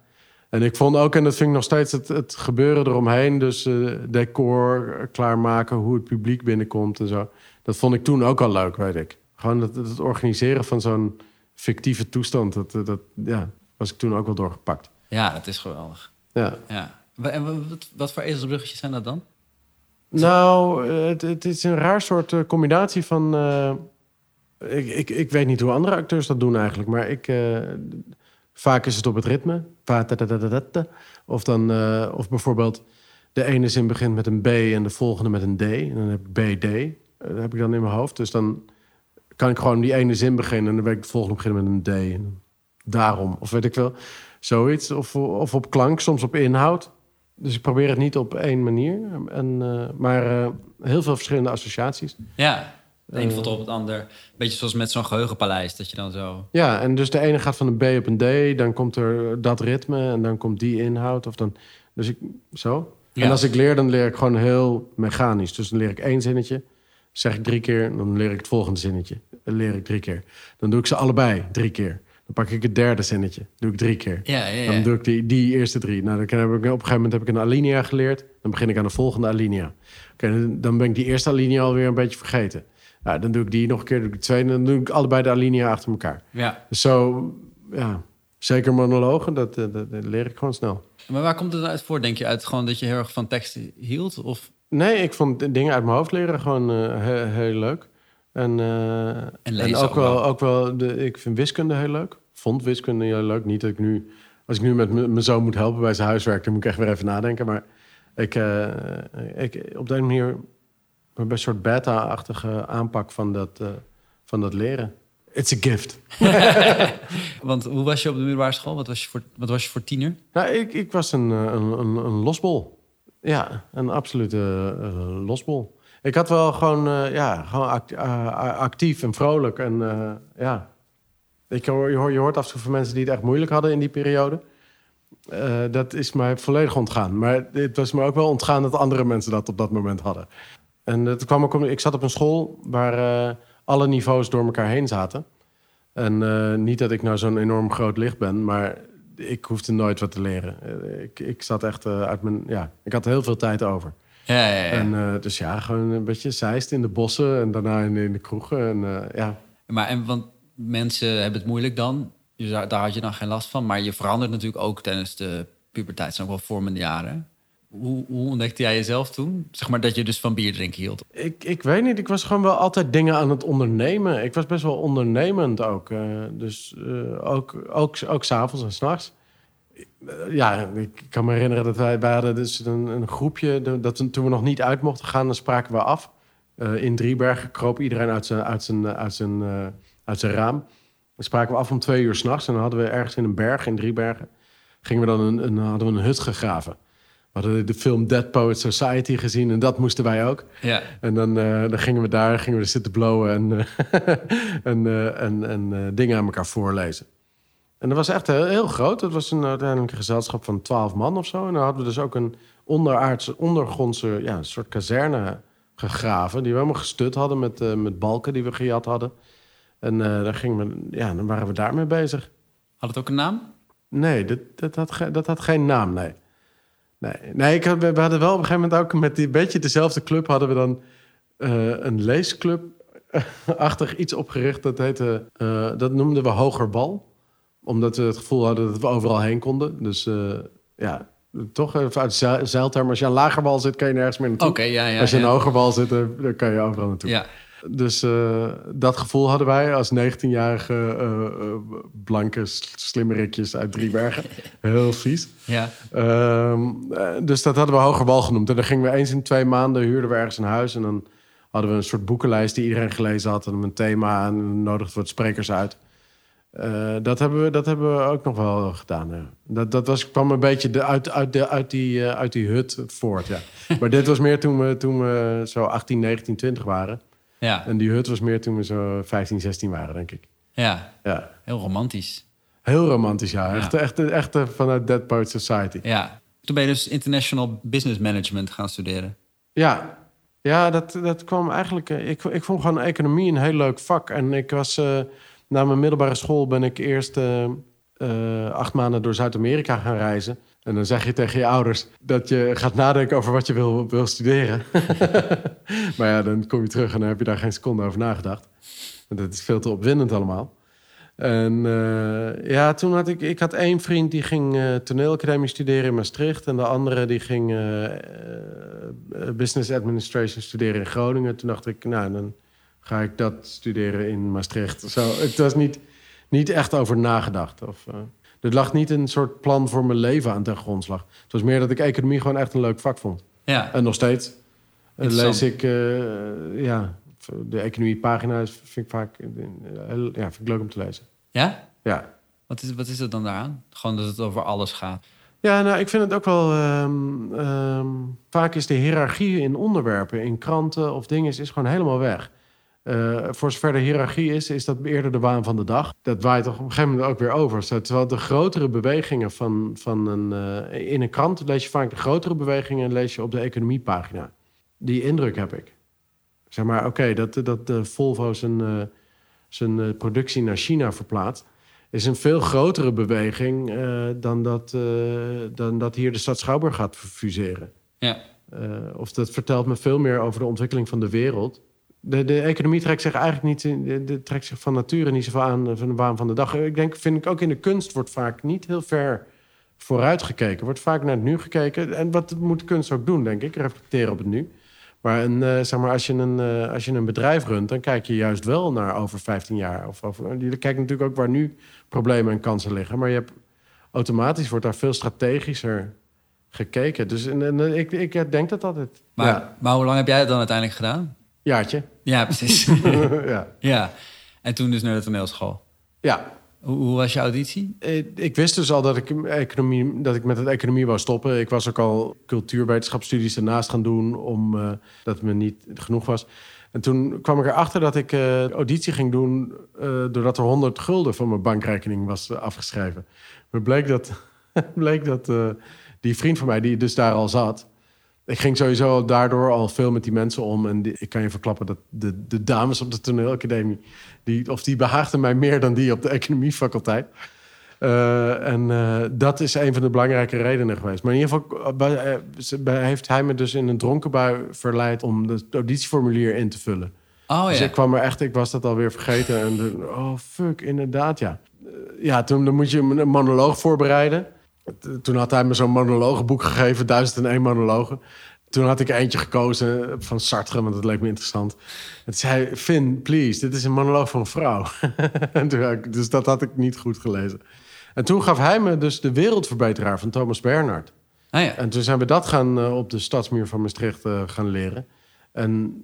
En ik vond ook, en dat vind ik nog steeds het, het gebeuren eromheen... dus uh, decor klaarmaken, hoe het publiek binnenkomt en zo... dat vond ik toen ook al leuk, weet ik. Gewoon het, het organiseren van zo'n fictieve toestand... Dat, dat ja, was ik toen ook wel doorgepakt. Ja, dat is geweldig. Ja. ja. En wat, wat voor ezelsbruggetjes zijn dat dan? Nou, het, het is een raar soort combinatie van... Uh, ik, ik, ik weet niet hoe andere acteurs dat doen eigenlijk... maar ik Vaak is het op het ritme. Of, dan, uh, of bijvoorbeeld de ene zin begint met een B en de volgende met een D. En dan heb ik BD. Uh, dat heb ik dan in mijn hoofd. Dus dan kan ik gewoon die ene zin beginnen... en dan weet ik de volgende beginnen met een D. Daarom, of weet ik wel. Zoiets. Of, of op klank, soms op inhoud. Dus ik probeer het niet op één manier. En, uh, maar heel veel verschillende associaties. Ja, de een volgt op het ander. Beetje zoals met zo'n geheugenpaleis, dat je dan zo... Ja, en dus de ene gaat van een B op een D, dan komt er dat ritme en dan komt die inhoud. Of dan, dus ik, zo. En als ik leer, dan leer ik gewoon heel mechanisch. Dus dan leer ik één zinnetje, zeg ik drie keer, dan leer ik het volgende zinnetje. Dan leer ik drie keer. Dan doe ik ze allebei drie keer. Dan pak ik het derde zinnetje, doe ik drie keer. Ja, ja, ja. Dan doe ik die, die eerste drie. Nou, dan heb ik, op een gegeven moment heb ik een alinea geleerd. Dan begin ik aan de volgende alinea. Oké, dan ben ik die eerste alinea alweer een beetje vergeten. Nou, dan doe ik die nog een keer, doe ik twee... en dan doe ik allebei de alinea achter elkaar. Ja. Dus zo, ja, zeker monologen, dat, dat, dat, leer ik gewoon snel. Maar waar komt het uit voor, denk je? Uit gewoon dat je heel erg van teksten hield? Of? Nee, ik vond dingen uit mijn hoofd leren gewoon uh, heel, heel, leuk. En, uh, en, en ook, wel, ook wel de, ik vind wiskunde heel leuk. Vond wiskunde heel leuk. Niet dat ik nu, als ik nu met mijn zoon moet helpen bij zijn huiswerk, dan moet ik echt weer even nadenken. Maar ik, uh, ik op de manier een soort beta-achtige aanpak van dat, uh, van dat leren. It's a gift. Want hoe was je op de middelbare school? Wat was je voor, wat was je voor tiener? Nou, ik, ik was een, eh, een, een, een losbol. Ja, een absolute uh, losbol. Ik had wel gewoon, uh, ja, gewoon act, actief en vrolijk. En ja, ik hoor, je, hoort, je hoort af en toe van mensen die het echt moeilijk hadden in die periode. dat is mij volledig ontgaan. Maar het was me ook wel ontgaan dat andere mensen dat op dat moment hadden. En het kwam ook ik zat op een school waar uh, alle niveaus door elkaar heen zaten. En uh, niet dat ik nou zo'n enorm groot licht ben, maar ik hoefde nooit wat te leren. Uh, ik, ik zat echt uit mijn. Ja, ik had heel veel tijd over. Ja, ja, ja. En dus ja, gewoon een beetje zeist in de bossen en daarna in, in de kroegen. En, ja. Maar en want mensen hebben het moeilijk dan. Dus daar, daar had je dan geen last van. Maar je verandert natuurlijk ook tijdens de puberteit. zijn ook wel vormende jaren. Hoe, ontdekte jij jezelf toen? Zeg maar dat je dus van bier drinken hield. Ik, ik weet niet. Ik was gewoon wel altijd dingen aan het ondernemen. Ik was best wel ondernemend ook. Uh, dus uh, ook, ook, ook s'avonds en s'nachts. Ja, ik kan me herinneren dat wij, wij hadden dus een, een groepje... Dat, toen we nog niet uit mochten gaan, dan spraken we af. Uh, in Driebergen kroop iedereen uit zijn, uit zijn, uit zijn, uit raam. Dan spraken we af om twee uur s'nachts. En dan hadden we ergens in een berg in Driebergen... Gingen we dan een, een, hadden we een hut gegraven. We hadden de film Dead Poet Society gezien en dat moesten wij ook. Ja. En dan, uh, dan gingen we daar gingen we zitten blowen en, en, uh, en, en dingen aan elkaar voorlezen. En dat was echt heel, heel groot. Het was een, uiteindelijk een gezelschap van twaalf man of zo. En dan hadden we dus ook een onderaardse, ondergrondse ja, een soort kazerne gegraven... die we helemaal gestut hadden met, met balken die we gejat hadden. En dan, gingen we, ja, dan waren we daarmee bezig. Had het ook een naam? Nee, dat, dat, had, dat had geen naam, nee. Nee, nee ik had, we hadden wel op een gegeven moment ook met die beetje dezelfde club hadden we dan uh, een leesclub-achtig iets opgericht. Dat heette, uh, dat noemden we Hoger Bal. Omdat we het gevoel hadden dat we overal heen konden. Dus uh, ja, toch even uit zeilterm. Als je aan lagerbal zit, kan je nergens meer naartoe. Okay, ja, ja, Als je ja. aan hogerbal zit, dan kan je overal naartoe. Ja. Dus uh, dat gevoel hadden wij als 19-jarige uh, uh, blanke slimmerikjes uit Driebergen. Heel vies. Ja. Uh, dus dat hadden we Hogerbal genoemd. En dan gingen we eens in twee maanden, huurden we ergens een huis... en dan hadden we een soort boekenlijst die iedereen gelezen had... en een thema en nodigden we wat sprekers uit. Uh, dat, hebben we, dat hebben we ook nog wel gedaan. Dat, dat was, kwam een beetje de, uit, uit, de, uit, die, uh, uit die hut voort. Ja. maar dit was meer toen we, toen we zo 18, 19, 20 waren... Ja. En die hut was meer toen we zo 15, 16 waren, denk ik. Ja, ja. heel romantisch. Heel romantisch, ja. Echt, ja. echt, echt, echt vanuit Dead Poet Society. Ja. Toen ben je dus International Business Management gaan studeren. Ja, ja dat, dat kwam eigenlijk... Ik, ik vond gewoon economie een heel leuk vak. En ik was... Uh, na mijn middelbare school ben ik eerst uh, uh, acht maanden door Zuid-Amerika gaan reizen. En dan zeg je tegen je ouders dat je gaat nadenken over wat je wil, wil studeren. maar ja, dan kom je terug en dan heb je daar geen seconde over nagedacht. Dat is veel te opwindend allemaal. En uh, ja, toen had ik... Ik had één vriend die ging uh, toneelacademie studeren in Maastricht... en de andere die ging uh, business administration studeren in Groningen. Toen dacht ik, nou, dan ga ik dat studeren in Maastricht. Zo, het was niet, niet echt over nagedacht. Of, er lag niet een soort plan voor mijn leven aan ten grondslag. Het was meer dat ik economie gewoon echt een leuk vak vond. Ja. En nog steeds lees ik... ja, de economiepagina's vind ik vaak heel, ja, vind ik leuk om te lezen. Ja? Ja. Wat is, wat is het dan daaraan? Gewoon dat het over alles gaat. Ja, nou, ik vind het ook wel... Um, um, vaak is de hiërarchie in onderwerpen, in kranten of dingen... is gewoon helemaal weg. Uh, voor zover de hiërarchie is, is dat eerder de waan van de dag. Dat waait toch op een gegeven moment ook weer over. Terwijl de grotere bewegingen van, van een... Uh, in een krant lees je vaak de grotere bewegingen... lees je op de economiepagina. Die indruk heb ik. Zeg maar, oké, okay, dat, dat de Volvo zijn, uh, zijn uh, productie naar China verplaatst... is een veel grotere beweging uh, dan, dat, dan dat hier de stad Schouwburg gaat fuseren. Ja. of dat vertelt me veel meer over de ontwikkeling van de wereld. De, de economie trekt zich eigenlijk niet in, de, de, trekt zich van nature niet zoveel aan van de waan van de dag. Ik denk, vind ik ook in de kunst wordt vaak niet heel ver vooruit gekeken. Wordt vaak naar het nu gekeken. En wat moet kunst ook doen, denk ik, reflecteren op het nu. Maar, een, uh, zeg maar als, je een, uh, als je een bedrijf runt, dan kijk je juist wel naar over 15 jaar. Of over, je kijkt natuurlijk ook waar nu problemen en kansen liggen. Maar je hebt, automatisch wordt daar veel strategischer gekeken. Dus en, en, ik, ik denk dat dat het... Maar, ja. maar hoe lang heb jij het dan uiteindelijk gedaan? Jaartje. Ja, precies. ja. ja. En toen dus naar de toneelschool. Ja. Hoe, hoe, was je auditie? Ik, ik, wist dus al dat ik, economie, dat ik met het economie wou stoppen. Ik was ook al cultuurwetenschapsstudies ernaast gaan doen... omdat uh, het me niet genoeg was. En toen kwam ik erachter dat ik uh, auditie ging doen... Uh, doordat er 100 gulden van mijn bankrekening was afgeschreven. Maar bleek dat, bleek dat die vriend van mij, die dus daar al zat... Ik ging sowieso daardoor al veel met die mensen om. En die, ik kan je verklappen dat de, de dames op de toneelacademie... Die, of die behaagden mij meer dan die op de economiefaculteit. Uh, en uh, dat is een van de belangrijke redenen geweest. Maar in ieder geval bij, bij, heeft hij me dus in een dronken bui verleid... om het auditieformulier in te vullen. Oh Dus ja. ik kwam er echt, ik was dat alweer vergeten. En de, oh fuck, inderdaad, ja. Eh, Ja, toen dan moet je een monoloog voorbereiden. Toen had hij me zo'n monologenboek gegeven, 1001 monologen. Toen had ik eentje gekozen van Sartre, want dat leek me interessant. En toen zei hij, Finn, please, dit is een monoloog van een vrouw. Ik- dus dat had ik niet goed gelezen. En toen gaf hij me dus de wereldverbeteraar van Thomas Bernhard. Oh ja. En toen zijn we dat gaan eh, op de stadsmuur van Maastricht eh, gaan leren. En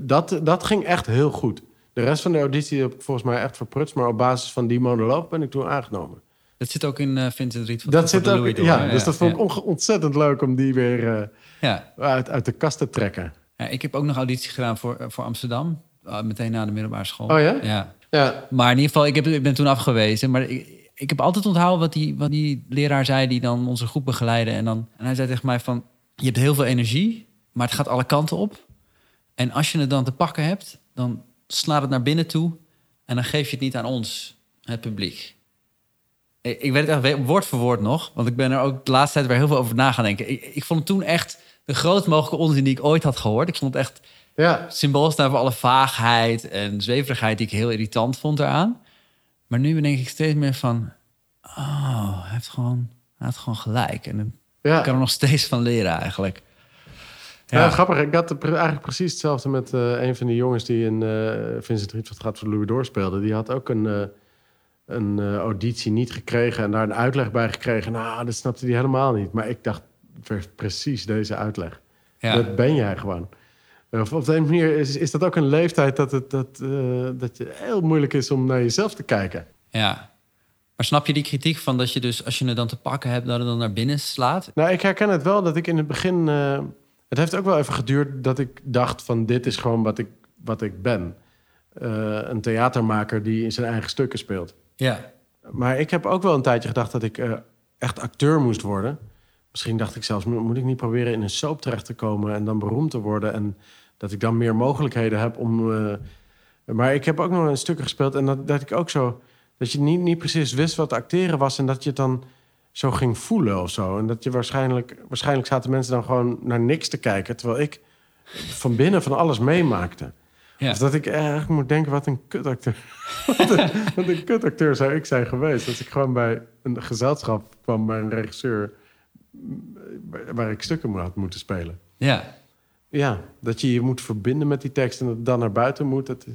dat, dat ging echt heel goed. De rest van de auditie heb ik volgens mij echt verprutst. Maar op basis van die monoloog ben ik toen aangenomen. Dat zit ook in eh, Vincent Riet van Dat zit ook, Louis door, ja, dus dat vond ik ja. ontzettend leuk om die weer eh, Ja. uit, uit de kast te trekken. Ja, ik heb ook nog auditie gedaan voor, voor Amsterdam. Uh, meteen na de middelbare school. Oh ja? Ja. Ja, Maar in ieder geval, ik, heb, ik ben toen afgewezen. Maar ik, ik heb altijd onthouden wat die, wat die leraar zei... die dan onze groep begeleidde. En, dan, en hij zei tegen mij van... je hebt heel veel energie, maar het gaat alle kanten op. En als je het dan te pakken hebt... dan slaat het naar binnen toe... en dan geef je het niet aan ons, het publiek. Ik, weet het echt woord voor woord nog... want ik ben er ook de laatste tijd weer heel veel over na gaan denken. Ik, ik vond het toen echt de grootst mogelijke onzin die ik ooit had gehoord. Ik vond het echt ja. symbool staan voor alle vaagheid en zweverigheid die ik heel irritant vond eraan. Maar nu denk ik steeds meer van, oh, hij heeft gewoon, hij heeft gewoon gelijk. En ik kan er nog steeds van leren eigenlijk. Ja. grappig. Ik had eigenlijk precies hetzelfde met eh, een van die jongens die in eh, Vincent Rietveld gaat voor Louis doorspeelde. Die had ook een, eh, een eh, auditie niet gekregen en daar een uitleg bij gekregen. Nou, dat snapte hij helemaal niet. Maar ik dacht pre- precies deze uitleg. Ja. Dat ben jij gewoon. Of op de een manier is, is dat ook een leeftijd dat het dat, eh, dat je heel moeilijk is om naar jezelf te kijken. ja. Maar snap je die kritiek van dat je dus, als je het dan te pakken hebt, dat het dan naar binnen slaat? Nou, ik herken het wel dat ik in het begin. eh, het heeft ook wel even geduurd dat ik dacht: van dit is gewoon wat ik, wat ik ben. Eh, een theatermaker die in zijn eigen stukken speelt. Ja. Maar ik heb ook wel een tijdje gedacht dat ik eh, echt acteur moest worden. Misschien dacht ik zelfs: mo- moet ik niet proberen in een soap terecht te komen en dan beroemd te worden? En dat ik dan meer mogelijkheden heb om. eh, maar ik heb ook nog een stukken gespeeld en dat, dat ik ook zo. Dat je niet, niet precies wist wat acteren was en dat je het dan zo ging voelen of zo. En dat je waarschijnlijk, waarschijnlijk zaten mensen dan gewoon naar niks te kijken, terwijl ik van binnen van alles meemaakte. Ja. Dus dat ik eigenlijk moet denken, wat een kutacteur. wat, een, wat een kutacteur zou ik zijn geweest. Als ik gewoon bij een gezelschap kwam, bij een regisseur... waar- waar ik stukken had moeten spelen. Ja. Ja, dat je je moet verbinden met die tekst en dat het dan naar buiten moet. Dat...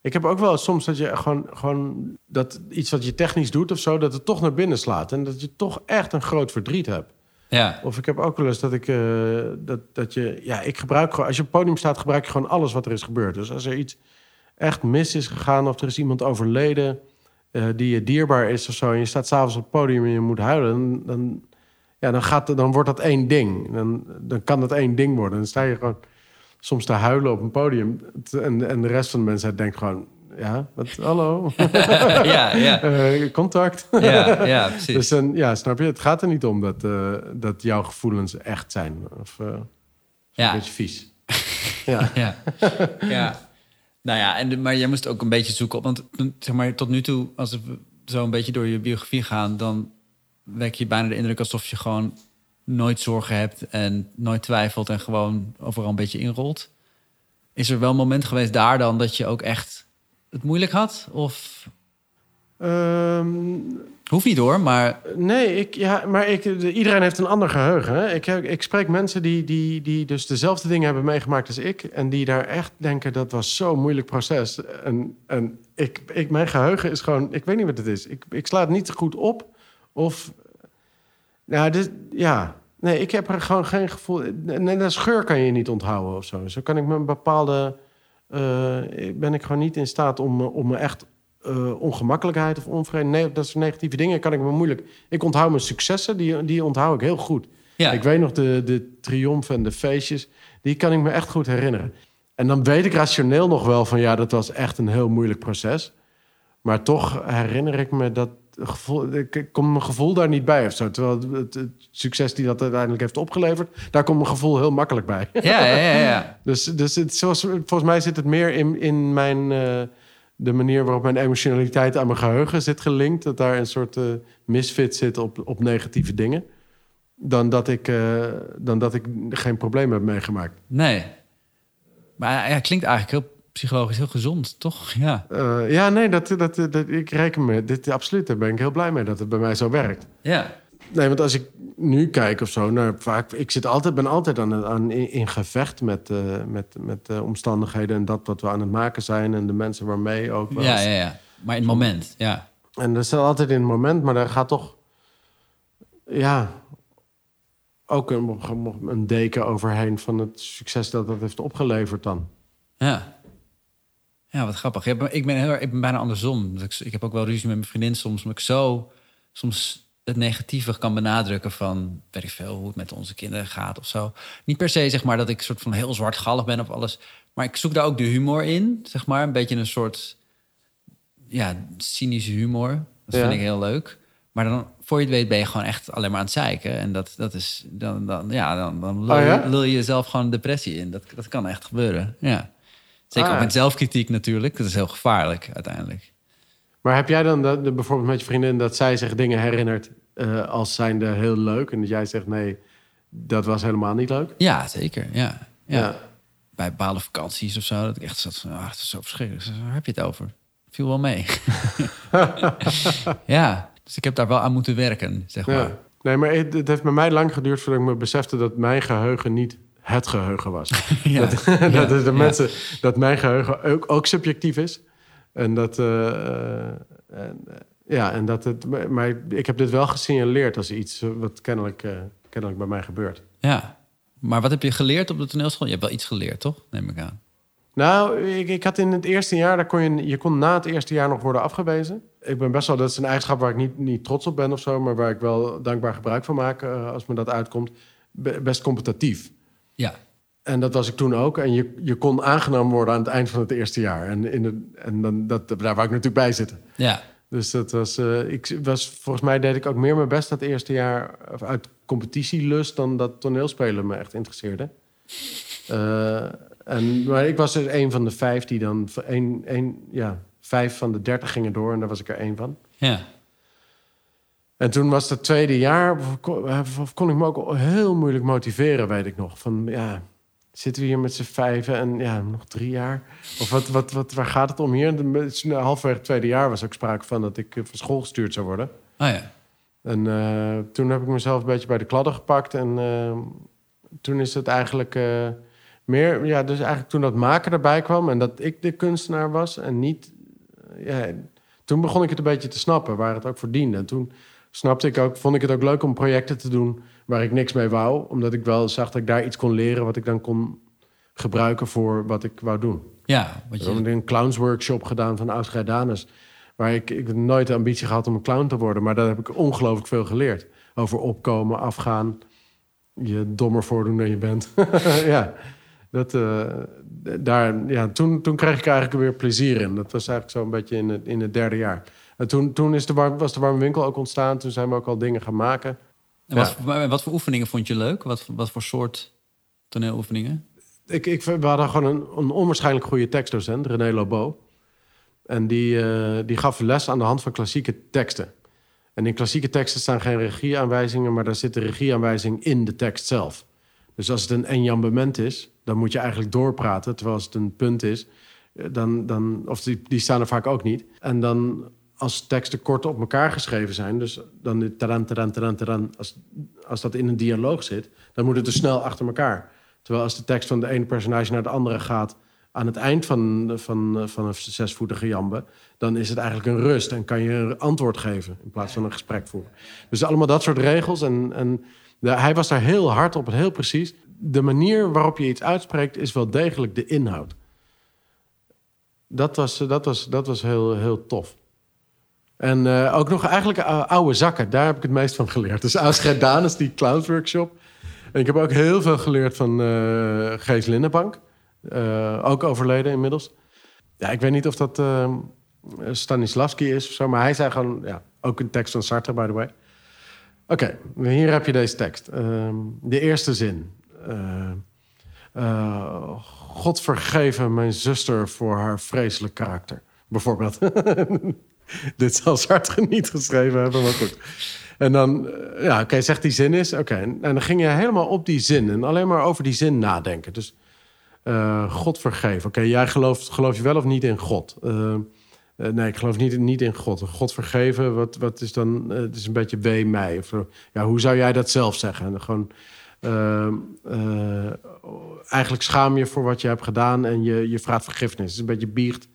Ik heb ook wel soms dat je gewoon, gewoon dat iets wat je technisch doet of zo, dat het toch naar binnen slaat. En dat je toch echt een groot verdriet hebt. Ja. Of ik heb ook wel eens dat ik eh, dat, dat je, ja, ik gebruik gewoon, als je op het podium staat, gebruik je gewoon alles wat er is gebeurd. Dus als er iets echt mis is gegaan of er is iemand overleden eh, die je dierbaar is of zo, en je staat s'avonds op het podium en je moet huilen, dan, dan, ja, dan, gaat, dan wordt dat één ding. Dan, dan kan dat één ding worden. Dan sta je gewoon soms te huilen op een podium en, en de rest van de mensen denkt gewoon, ja, wat, hallo, ja, ja. Eh, contact. Ja, ja, precies. Dus dan, ja, snap je? Het gaat er niet om dat, eh, dat jouw gevoelens echt zijn. Of eh, ja. een beetje vies. ja. Ja. ja. Nou ja, en, maar jij moest ook een beetje zoeken op. Want zeg maar, tot nu toe, als we zo een beetje door je biografie gaan, dan wek je bijna de indruk alsof je gewoon nooit zorgen hebt en nooit twijfelt en gewoon overal een beetje inrolt. Is er wel een moment geweest daar dan dat je ook echt het moeilijk had? Of Ehm, hoeft niet hoor, maar nee, ik, ja, maar ik, de- iedereen heeft een ander geheugen. Hè? Ik, heb- ik spreek mensen die, die, die dus dezelfde dingen hebben meegemaakt als ik. En die daar echt denken, dat was zo'n moeilijk proces. En, en ik, ik, mijn geheugen is gewoon, ik weet niet wat het is. Ik, ik sla het niet goed op. Of, nou, dit, ja. Nee, ik heb er gewoon geen gevoel... Nee, dat scheur kan je niet onthouden of zo. Zo kan ik me een bepaalde... eh, ben ik gewoon niet in staat om, me- om me echt eh, ongemakkelijkheid of onvrede... Nee, dat soort negatieve dingen kan ik me moeilijk... Ik onthoud mijn successen, die, die onthoud ik heel goed. ja. Ik weet nog de, de triomfen en de feestjes. Die kan ik me echt goed herinneren. En dan weet ik rationeel nog wel van... ja, dat was echt een heel moeilijk proces. Maar toch herinner ik me dat gevoel... Ik kom mijn gevoel daar niet bij of zo. Terwijl het, het, het succes die dat uiteindelijk heeft opgeleverd... daar komt mijn gevoel heel makkelijk bij. ja, ja, ja, ja. Dus, dus het, zoals, volgens mij zit het meer in, in mijn, eh, de manier waarop mijn emotionaliteit aan mijn geheugen zit gelinkt. Dat daar een soort eh, misfit zit op, op negatieve dingen. Dan dat, ik, eh, dan dat ik geen probleem heb meegemaakt. Nee. Maar ja, klinkt eigenlijk heel psychologisch heel gezond, toch? Ja, Eh, ja, nee, dat, dat, dat, ik reken me. Dit, absoluut, daar ben ik heel blij mee dat het bij mij zo werkt. ja. Nee, want als ik nu kijk of zo, nou, vaak, ik zit altijd, ben altijd aan, aan, in, gevecht met, eh, met, met de omstandigheden en dat wat we aan het maken zijn en de mensen waarmee ook. wel ja, ja, ja. Maar in het moment, ja. En dat is altijd in het moment, maar daar gaat toch, ja, ook een, een deken overheen van het succes dat dat heeft opgeleverd dan. Ja. Ja, wat grappig. Ik ben, ik ben, heel, ik ben bijna andersom. Ik, ik heb ook wel ruzie met mijn vriendin soms, omdat ik zo soms het negatieve kan benadrukken van, weet ik veel, hoe het met onze kinderen gaat of zo. Niet per se zeg maar dat ik soort van heel zwartgallig ben op alles, maar ik zoek daar ook de humor in, zeg maar, een beetje een soort ja, cynische humor. Dat Ja. vind ik heel leuk. Maar dan, voor je het weet, ben je gewoon echt alleen maar aan het zeiken. En dat, dat is, dan, dan, ja, dan, dan lul, Oh ja? je- lul je jezelf gewoon depressie in. Dat, dat kan echt gebeuren, ja. Zeker Ah, ook ja. met zelfkritiek natuurlijk. Dat is heel gevaarlijk uiteindelijk. Maar heb jij dan dat, de, bijvoorbeeld met je vriendin dat zij zich dingen herinnert eh, als zijnde heel leuk en dat jij zegt nee, dat was helemaal niet leuk? Ja, zeker, ja. ja. Ja. Bij bepaalde vakanties of zo, dat ik echt zat van, ah, het is zo verschrikkelijk. Waar heb je het over? Viel wel mee. ja, dus ik heb daar wel aan moeten werken, zeg maar. Ja. Nee, maar het, het heeft bij mij lang geduurd voordat ik me besefte dat mijn geheugen niet het geheugen was. Ja. Dat, Ja. dat de Ja. mensen, dat mijn geheugen ook, ook subjectief is. En dat, eh, eh, en, eh, ja, en dat het, maar ik heb dit wel gesignaleerd als iets wat kennelijk, kennelijk bij mij gebeurt. Ja. Maar wat heb je geleerd op de toneelschool? Je hebt wel iets geleerd, toch? Neem ik aan. Nou, ik, ik had in het eerste jaar, daar kon je, je kon na het eerste jaar nog worden afgewezen. Ik ben best wel, dat is een eigenschap waar ik niet, niet trots op ben of zo, maar waar ik wel dankbaar gebruik van maak als me dat uitkomt. Be- best competitief. Ja. En dat was ik toen ook. En je, je kon aangenomen worden aan het eind van het eerste jaar. En, in de, en dan, dat, daar wou ik natuurlijk bij zitten. Ja. Dus dat was, eh, ik was, volgens mij deed ik ook meer mijn best dat eerste jaar uit competitielust dan dat toneelspelen me echt interesseerde. Eh, en, maar ik was dus een van de vijf die dan, een, een, ja, vijf van de dertig gingen door en daar was ik er één van. Ja. En toen was het tweede jaar, kon, eh, kon ik me ook heel moeilijk motiveren, weet ik nog. Van ja, zitten we hier met z'n vijven en ja, nog drie jaar? Of wat, wat, wat, waar gaat het om hier? Nou, halverwege het tweede jaar was ook sprake van dat ik eh, van school gestuurd zou worden. Oh ja. En eh, toen heb ik mezelf een beetje bij de kladden gepakt. En toen is het eigenlijk meer... Ja, dus eigenlijk toen dat maken erbij kwam... en dat ik de kunstenaar was en niet... ja, toen begon ik het een beetje te snappen, waar het ook voor diende. En toen snapte ik ook, vond ik het ook leuk om projecten te doen... waar ik niks mee wou. Omdat ik wel zag dat ik daar iets kon leren... wat ik dan kon gebruiken voor wat ik wou doen. Ja, wat Ik heb je, een clownsworkshop gedaan van Danes. Waar ik, ik nooit de ambitie gehad om een clown te worden. Maar daar heb ik ongelooflijk veel geleerd. Over opkomen, afgaan. Je dommer voordoen dan je bent. ja, dat, eh, daar, ja toen, toen kreeg ik eigenlijk weer plezier in. Dat was eigenlijk zo een beetje in het, in het derde jaar. En toen, toen is de warm, was de warme winkel ook ontstaan. Toen zijn we ook al dingen gaan maken. en wat, wat voor oefeningen vond je leuk? Wat, wat voor soort toneeloefeningen? Ik, ik, we hadden gewoon een, een onwaarschijnlijk goede tekstdocent, René Lobo. En die, eh, die gaf les aan de hand van klassieke teksten. En in klassieke teksten staan geen regieaanwijzingen, maar daar zit de regieaanwijzing in de tekst zelf. Dus als het een enjambement is, dan moet je eigenlijk doorpraten. Terwijl als het een punt is, eh, dan, dan, of die, die staan er vaak ook niet. En dan als teksten kort op elkaar geschreven zijn, dus dan tadan, tadan, als, als dat in een dialoog zit, dan moet het dus snel achter elkaar. Terwijl als de tekst van de ene personage naar de andere gaat aan het eind van, van, van een zesvoetige jambe, dan is het eigenlijk een rust en kan je een antwoord geven in plaats van een gesprek voeren. Dus allemaal dat soort regels. En, en hij was daar heel hard op heel precies. De manier waarop je iets uitspreekt is wel degelijk de inhoud. Dat was, dat was, dat was heel, heel tof. En eh, ook nog eigenlijk eh, oude zakken, daar heb ik het meest van geleerd. Dus Ausgert Danes, die clownsworkshop. En ik heb ook heel veel geleerd van eh Gees Lindenbank. Ook overleden inmiddels. Ja, ik weet niet of dat eh, Stanislavski is of zo, maar hij zei gewoon, ja, ook een tekst van Sartre, by the way. Oké, hier heb je deze tekst. Ehm, de eerste zin. God vergeven mijn zuster voor haar vreselijk karakter. Bijvoorbeeld. Dit zal Sartre niet geschreven hebben, maar goed. En dan, eh, ja, oké, zegt die zin is, oké. En dan ging je helemaal op die zin en alleen maar over die zin nadenken. Dus Uh, God vergeven. Oké, jij gelooft, geloof je wel of niet in God? Uh, nee, ik geloof niet, niet in God. God vergeven, wat, wat is dan... het is een beetje wee mij. Of, ja, hoe zou jij dat zelf zeggen? En gewoon... eigenlijk schaam je voor wat je hebt gedaan en je, je vraagt vergiffenis. Het is een beetje biecht.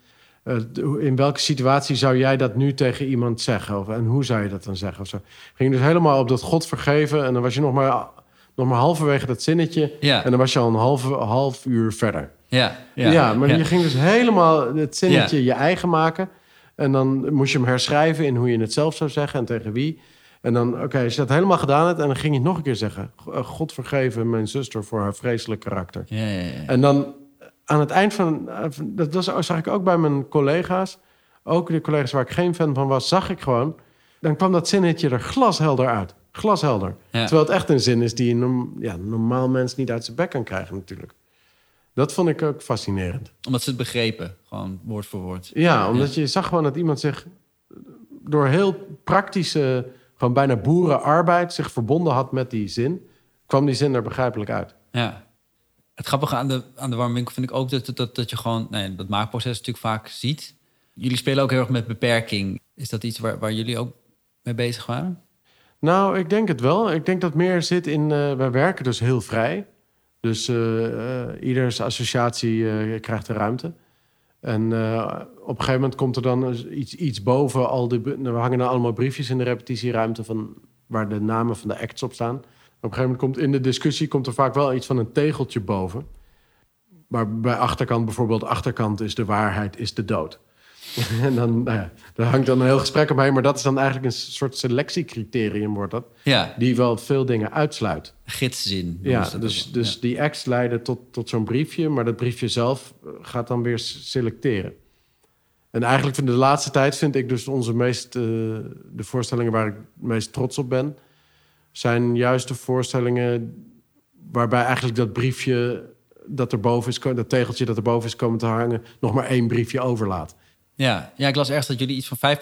In welke situatie zou jij dat nu tegen iemand zeggen? Of, en hoe zou je dat dan zeggen? Of zo? Ging dus helemaal op dat God vergeven en dan was je nog maar nog maar halverwege dat zinnetje. Ja. En dan was je al een half, half uur verder. Ja, ja, ja maar je ging dus helemaal het zinnetje je eigen maken. En dan moest je hem herschrijven in hoe je het zelf zou zeggen en tegen wie. En dan, oké, als je dat helemaal gedaan hebt... en dan ging je het nog een keer zeggen... Eh, God vergeven mijn zuster voor haar vreselijk karakter. Ja, ja, ja. En dan aan het eind van... Dat, dat zag ik ook bij mijn collega's. Ook de collega's waar ik geen fan van was, zag ik gewoon... dan kwam dat zinnetje er glashelder uit. Glashelder. Terwijl het echt een zin is die een ja, normaal mens niet uit zijn bek kan krijgen natuurlijk. Dat vond ik ook fascinerend. Omdat ze het begrepen, gewoon woord voor woord. Ja, omdat je zag gewoon dat iemand zich door heel praktische, gewoon bijna boerenarbeid zich verbonden had met die zin. Kwam die zin er begrijpelijk uit. Ja. Het grappige aan de, aan de warmwinkel vind ik ook dat, dat, dat je gewoon nee, dat maakproces natuurlijk vaak ziet. Jullie spelen ook heel erg met beperking. Is dat iets waar, waar jullie ook mee bezig waren? Nou, ik denk het wel. Ik denk dat meer zit in. Uh, wij werken dus heel vrij. Dus uh, iedere associatie krijgt de ruimte. En op een gegeven moment komt er dan iets, iets boven al die. We hangen dan allemaal briefjes in de repetitieruimte van waar de namen van de acts op staan. Op een gegeven moment komt in de discussie komt er vaak wel iets van een tegeltje boven. Maar bij achterkant bijvoorbeeld, achterkant is de waarheid, is de dood. en dan, nou ja, daar hangt dan een heel gesprek omheen. Maar dat is dan eigenlijk een soort selectiecriterium, wordt dat. Ja. Die wel veel dingen uitsluit. Gidszin. Ja, dus, dus die acts leiden tot, tot zo'n briefje. Maar dat briefje zelf eh, gaat dan weer selecteren. En eigenlijk van de laatste tijd vind ik dus onze meest... Uh, de voorstellingen waar ik het meest trots op ben... zijn juist de voorstellingen waarbij eigenlijk dat briefje dat erboven is, dat tegeltje dat erboven is komen te hangen, nog maar één briefje overlaat. Ja, ja ik las ergens dat jullie iets van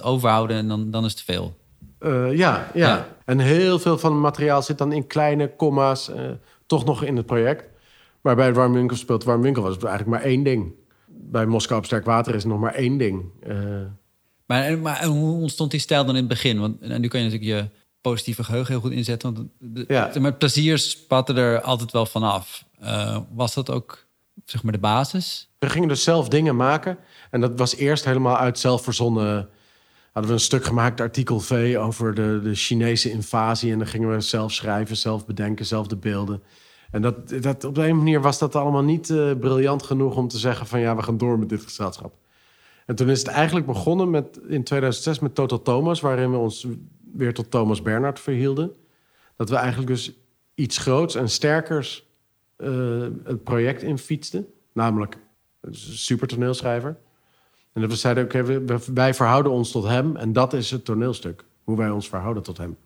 5% overhouden en dan, dan is het veel. Uh, ja, ja, En heel veel van het materiaal zit dan in kleine comma's, uh, toch nog in het project. Maar bij het Warm Winkel speelt Warm Winkel was het eigenlijk maar één ding. Bij Moskou op Sterk Water is het nog maar één ding. Uh... Maar, maar hoe ontstond die stijl dan in het begin? Want en nu kan je natuurlijk je positieve geheugen heel goed inzetten. Want de, ja. met plezier spatte er altijd wel vanaf. was dat ook zeg maar de basis? We gingen dus zelf dingen maken. En dat was eerst helemaal uit zelfverzonnen. Hadden we een stuk gemaakt, artikel V, over de, de Chinese invasie. En dan gingen we zelf schrijven, zelf bedenken, zelf de beelden. En dat, dat, op de een manier was dat allemaal niet uh, briljant genoeg om te zeggen van ja, we gaan door met dit gezelschap. En toen is het eigenlijk begonnen met, in 2006 met Total Thomas, waarin we ons weer tot Thomas Bernhard verhielden. Dat we eigenlijk dus iets groots en sterkers uh, het project in fietsten. Namelijk een super toneelschrijver. En dat we zeiden, oké, wij verhouden ons tot hem en dat is het toneelstuk. Hoe wij ons verhouden tot hem.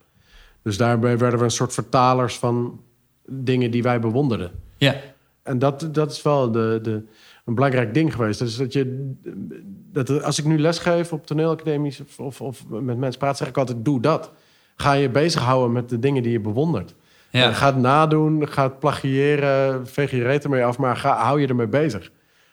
Dus daarbij werden we een soort vertalers van dingen die wij bewonderden. Ja. En dat, dat is wel de, de, een belangrijk ding geweest. Dus dat je, dat als ik nu lesgeef op toneelacademies of, of, of met mensen praat, zeg ik altijd: doe dat. Ga je bezighouden met de dingen die je bewondert. Ja. Ga het nadoen, ga het plagiëren, veeg je reet ermee af, maar ga, hou je ermee bezig.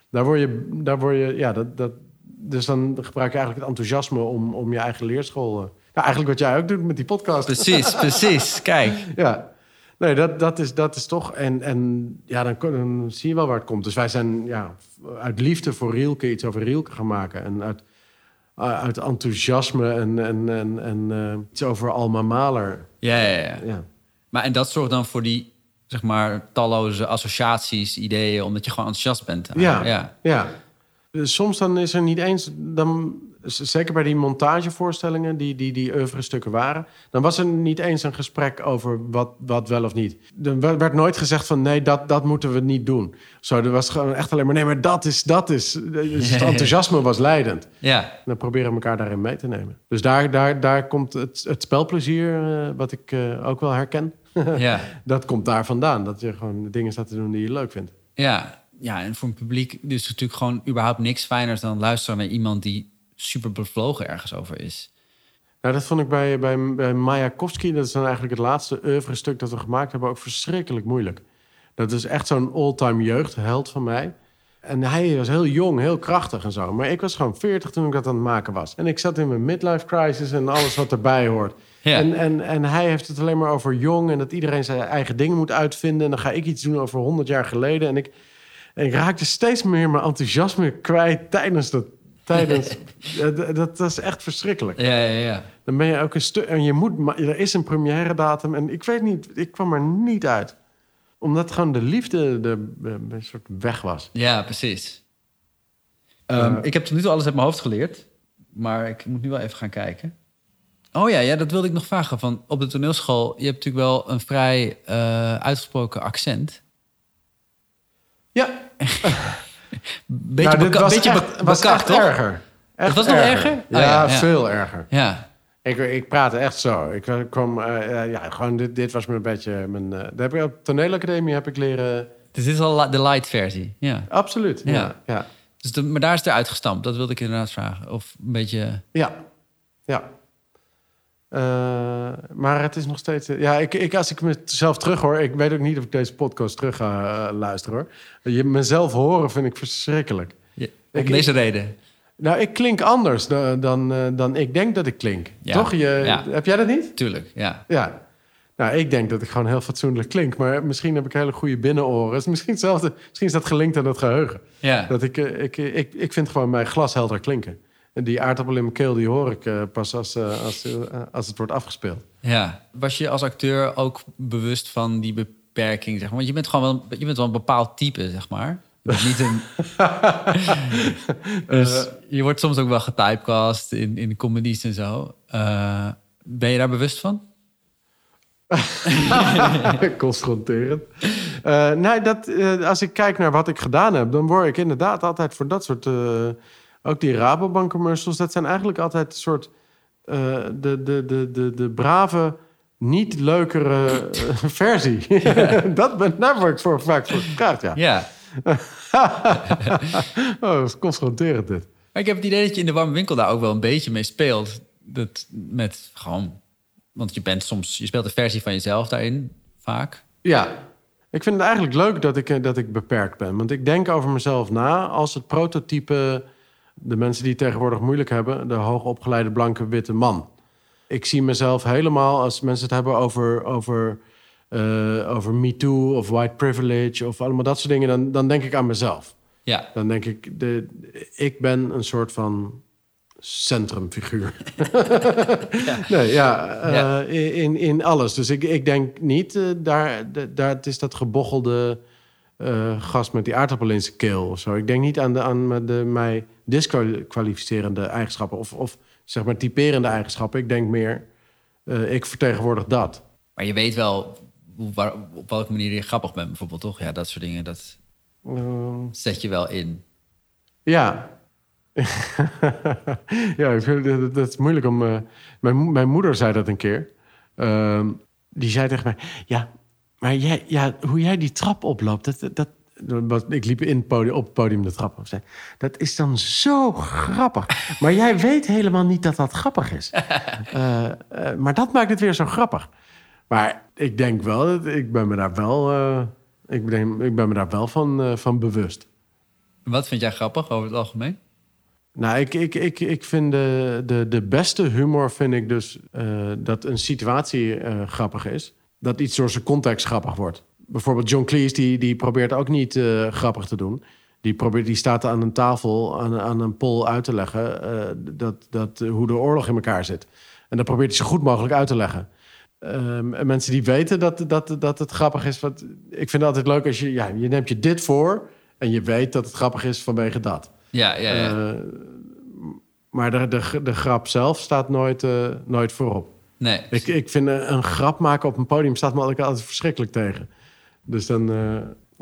Daar word je, daar word je ja, dat, dat, dus dan gebruik je eigenlijk het enthousiasme om, om je eigen leerschool. Uh, eigenlijk wat jij ook doet met die podcast. Precies, precies. Kijk. Ja. Nee, dat, dat, is, dat is toch. En, en ja, dan, dan zie je wel waar het komt. Dus wij zijn ja, uit liefde voor Rielke iets over Rielke gaan maken. En uit, uit enthousiasme en, en, en, en uh, iets over Alma Maler. Ja, ja, ja, ja. Maar en dat zorgt dan voor die, zeg maar, talloze associaties, ideeën, omdat je gewoon enthousiast bent. Ja, ja. ja. Soms dan is er niet eens, dan, zeker bij die montagevoorstellingen, die, die, die stukken waren, dan was er niet eens een gesprek over wat, wat wel of niet. Er werd nooit gezegd van nee, dat, dat moeten we niet doen. Zo, er was gewoon echt alleen maar nee, maar dat is, dat is. Dus het enthousiasme was leidend. Ja. En dan proberen we elkaar daarin mee te nemen. Dus daar, daar, daar komt het, het spelplezier, uh, wat ik uh, ook wel herken. ja. Dat komt daar vandaan. Dat je gewoon dingen staat te doen die je leuk vindt. Ja, ja, en voor een publiek dus natuurlijk gewoon überhaupt niks fijners dan luisteren naar iemand die super bevlogen ergens over is. Nou, dat vond ik bij, bij, bij Mayakovsky, dat is dan eigenlijk het laatste oeuvre stuk dat we gemaakt hebben, ook verschrikkelijk moeilijk. Dat is echt zo'n all-time jeugdheld van mij. En hij was heel jong, heel krachtig en zo. Maar ik was gewoon 40 toen ik dat aan het maken was. En ik zat in mijn midlife crisis en alles wat erbij hoort. Ja. En, en, en hij heeft het alleen maar over jong en dat iedereen zijn eigen dingen moet uitvinden. En dan ga ik iets doen over 100 jaar geleden. En ik, en ik raakte steeds meer mijn enthousiasme kwijt tijdens dat. Tijdens, dat, dat, is echt verschrikkelijk. Ja, ja, ja. Dan ben je ook een stuk. En je moet. maar Er is een première datum. En ik weet niet. Ik kwam er niet uit. Omdat gewoon de liefde de, een soort weg was. Ja, precies. Ehm, ik heb tot nu toe alles uit mijn hoofd geleerd. Maar ik moet nu wel even gaan kijken. Oh ja, ja, dat wilde ik nog vragen. Van, op de toneelschool, je hebt natuurlijk wel een vrij eh, uitgesproken accent. Ja, Beetje, nou, was beetje echt, was echt erger. Echt was nog erger? Oh, Ja, ja, ja. veel erger. Ja, Ik, ik praatte echt zo. Ik eh, kwam, eh, eh, ja, gewoon dit, dit was een beetje mijn. eh daar heb ik op de toneelacademie heb ik leren. dus dit is al de light versie. Ja. Absoluut. Ja, Ja. ja, Dus de, maar daar is het eruit gestampt. Dat wilde ik inderdaad vragen. Of een beetje... ja. ja. Eh, maar het is nog steeds. eh, ja, ik, ik, als ik mezelf terug hoor, ik weet ook niet of ik deze podcast terug ga eh, luisteren hoor. Je mezelf horen vind ik verschrikkelijk. Ja, om Ik- deze reden. Nou, ik klink anders dan, dan, dan ik denk dat ik klink. Ja. Toch? Je, Ja. Heb jij dat niet? Tuurlijk, ja. Ja. Nou, ik denk dat ik gewoon heel fatsoenlijk klink. Maar misschien heb ik hele goede binnenoren. Misschien hetzelfde. Misschien is dat gelinkt aan dat geheugen. Ja, Dat ik, ik, ik, ik vind gewoon mijn glashelder klinken. En die aardappel in mijn keel, die hoor ik eh, pas als, eh, als, eh, als het wordt afgespeeld. ja. Was je als acteur ook bewust van die beperking? Zeg maar? Want je bent gewoon wel, je bent wel een bepaald type, zeg maar. Je bent niet een... dus je wordt soms ook wel getypecast in, in comedies en zo. Ben je daar bewust van? Confronterend. Nee, dat, als ik kijk naar wat ik gedaan heb... dan word ik inderdaad altijd voor dat soort... ook die Rabobank commercials... dat zijn eigenlijk altijd een soort... eh, de, de, de, de, de brave, niet leukere eh, versie. dat ben, daar word ik voor, vaak voor gevraagd, ja. Ja. oh, dat is confronterend dit. Maar ik heb het idee dat je in de warme winkel daar ook wel een beetje mee speelt. Dat met gewoon... Want je bent soms... Je speelt een versie van jezelf daarin, vaak. Ja, ik vind het eigenlijk leuk dat ik, eh, dat ik beperkt ben. Want ik denk over mezelf na als het prototype... de mensen die tegenwoordig moeilijk hebben... de hoogopgeleide blanke witte man. Ik zie mezelf helemaal als mensen het hebben over... over eh, over MeToo of white privilege of allemaal dat soort dingen, dan, dan denk ik aan mezelf. Ja. Dan denk ik, de, ik ben een soort van centrumfiguur. Nee, ja, eh, Ja. In, in alles. Dus ik, ik denk niet, eh, daar, daar, het is dat gebochelde eh, gast met die aardappel in zijn keel of zo. Ik denk niet aan, de, aan de, mij disqualificerende eigenschappen of, of zeg maar typerende eigenschappen. Ik denk meer, eh, ik vertegenwoordig dat. Maar je weet wel hoe, waar, op welke manier je grappig bent, bijvoorbeeld, toch? Ja, dat soort dingen, dat Ehm, zet je wel in. Ja. ja, ik vind, dat, dat is moeilijk om... eh, mijn, mijn moeder zei dat een keer. Ehm, die zei tegen mij... Ja, maar jij, ja, hoe jij die trap oploopt... Dat, dat, ik liep in het podium, op het podium de trap op. Dat is dan zo grappig. Maar jij weet helemaal niet dat dat grappig is. Eh, eh, maar dat maakt het weer zo grappig. Maar ik denk wel... dat- Ik ben me daar wel... eh, ik, ben, ik ben me daar wel van, van bewust. Wat vind jij grappig over het algemeen? Nou, ik, ik, ik, ik vind de, de, de beste humor vind ik dus dat een situatie grappig is. Dat iets door zijn context grappig wordt. Bijvoorbeeld John Cleese, die, die probeert ook niet eh, grappig te doen. Die, probeert, die staat aan een tafel, aan, aan een pol uit te leggen... eh, dat, dat, hoe de oorlog in elkaar zit. En dat probeert hij zo goed mogelijk uit te leggen. Ehm, en mensen die weten dat, dat, dat het grappig is... Wat, ik vind het altijd leuk als je... Ja, je neemt je dit voor en je weet dat het grappig is vanwege dat. Ja, ja, ja. Eh, maar de, de, de grap zelf staat nooit, nooit voorop. Nee. Ik, ik vind eh, een grap maken op een podium staat me altijd, altijd verschrikkelijk tegen. Dus dan eh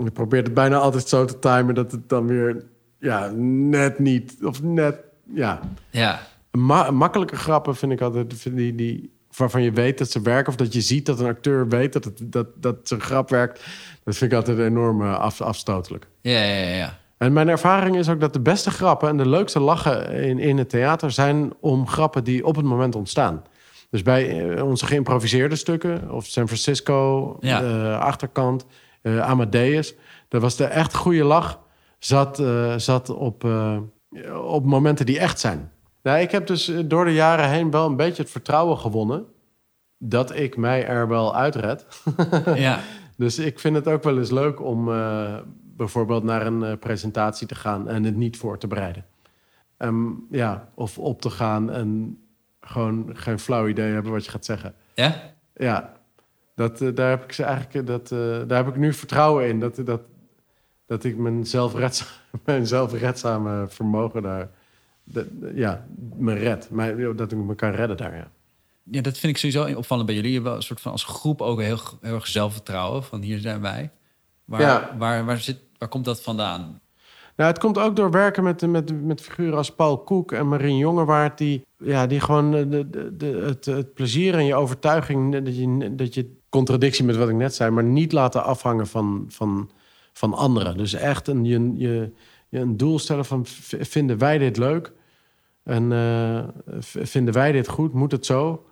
ik probeer het bijna altijd zo te timen dat het dan weer ja, net niet of net ja. ja. Ma- makkelijke grappen vind ik altijd vind die, die waarvan je weet dat ze werken of dat je ziet dat een acteur weet dat het, dat, dat zijn grap werkt. Dat vind ik altijd enorm eh, af, afstotelijk. Ja, ja, ja, ja. En mijn ervaring is ook dat de beste grappen en de leukste lachen in, in het theater zijn om grappen die op het moment ontstaan. Dus bij eh, onze geïmproviseerde stukken, of San Francisco, Ja. de achterkant, Amadeus. Dat was de echt goede lach. Zat, zat op, op momenten die echt zijn. Nou, ik heb dus door de jaren heen wel een beetje het vertrouwen gewonnen dat ik mij er wel uitred. ja. Dus ik vind het ook wel eens leuk om bijvoorbeeld naar een presentatie te gaan en het niet voor te bereiden. Um, ja, of op te gaan en gewoon geen flauw idee hebben wat je gaat zeggen. Ja? Ja, dat, uh, daar, heb ik ze eigenlijk, dat, daar heb ik nu vertrouwen in. Dat, dat, dat ik mijn, zelfredza mijn zelfredzame vermogen daar, dat, ja, me red. Maar, dat ik me kan redden daar, ja ja, dat vind ik sowieso opvallend bij jullie. Je hebben een soort van als groep ook heel, heel erg zelfvertrouwen. Van hier zijn wij. Waar, ja. waar, waar, zit, waar komt dat vandaan? Nou, het komt ook door werken met, met, met figuren als Paul Koek en Marien Jongewaard... die, ja, die gewoon de, de, de, het, plezier en je overtuiging... Dat je, dat je contradictie met wat ik net zei... maar niet laten afhangen van, van, van anderen. Dus echt een, je, je, je een doel stellen van... vinden wij dit leuk? En uh, vinden wij dit goed? Moet het zo?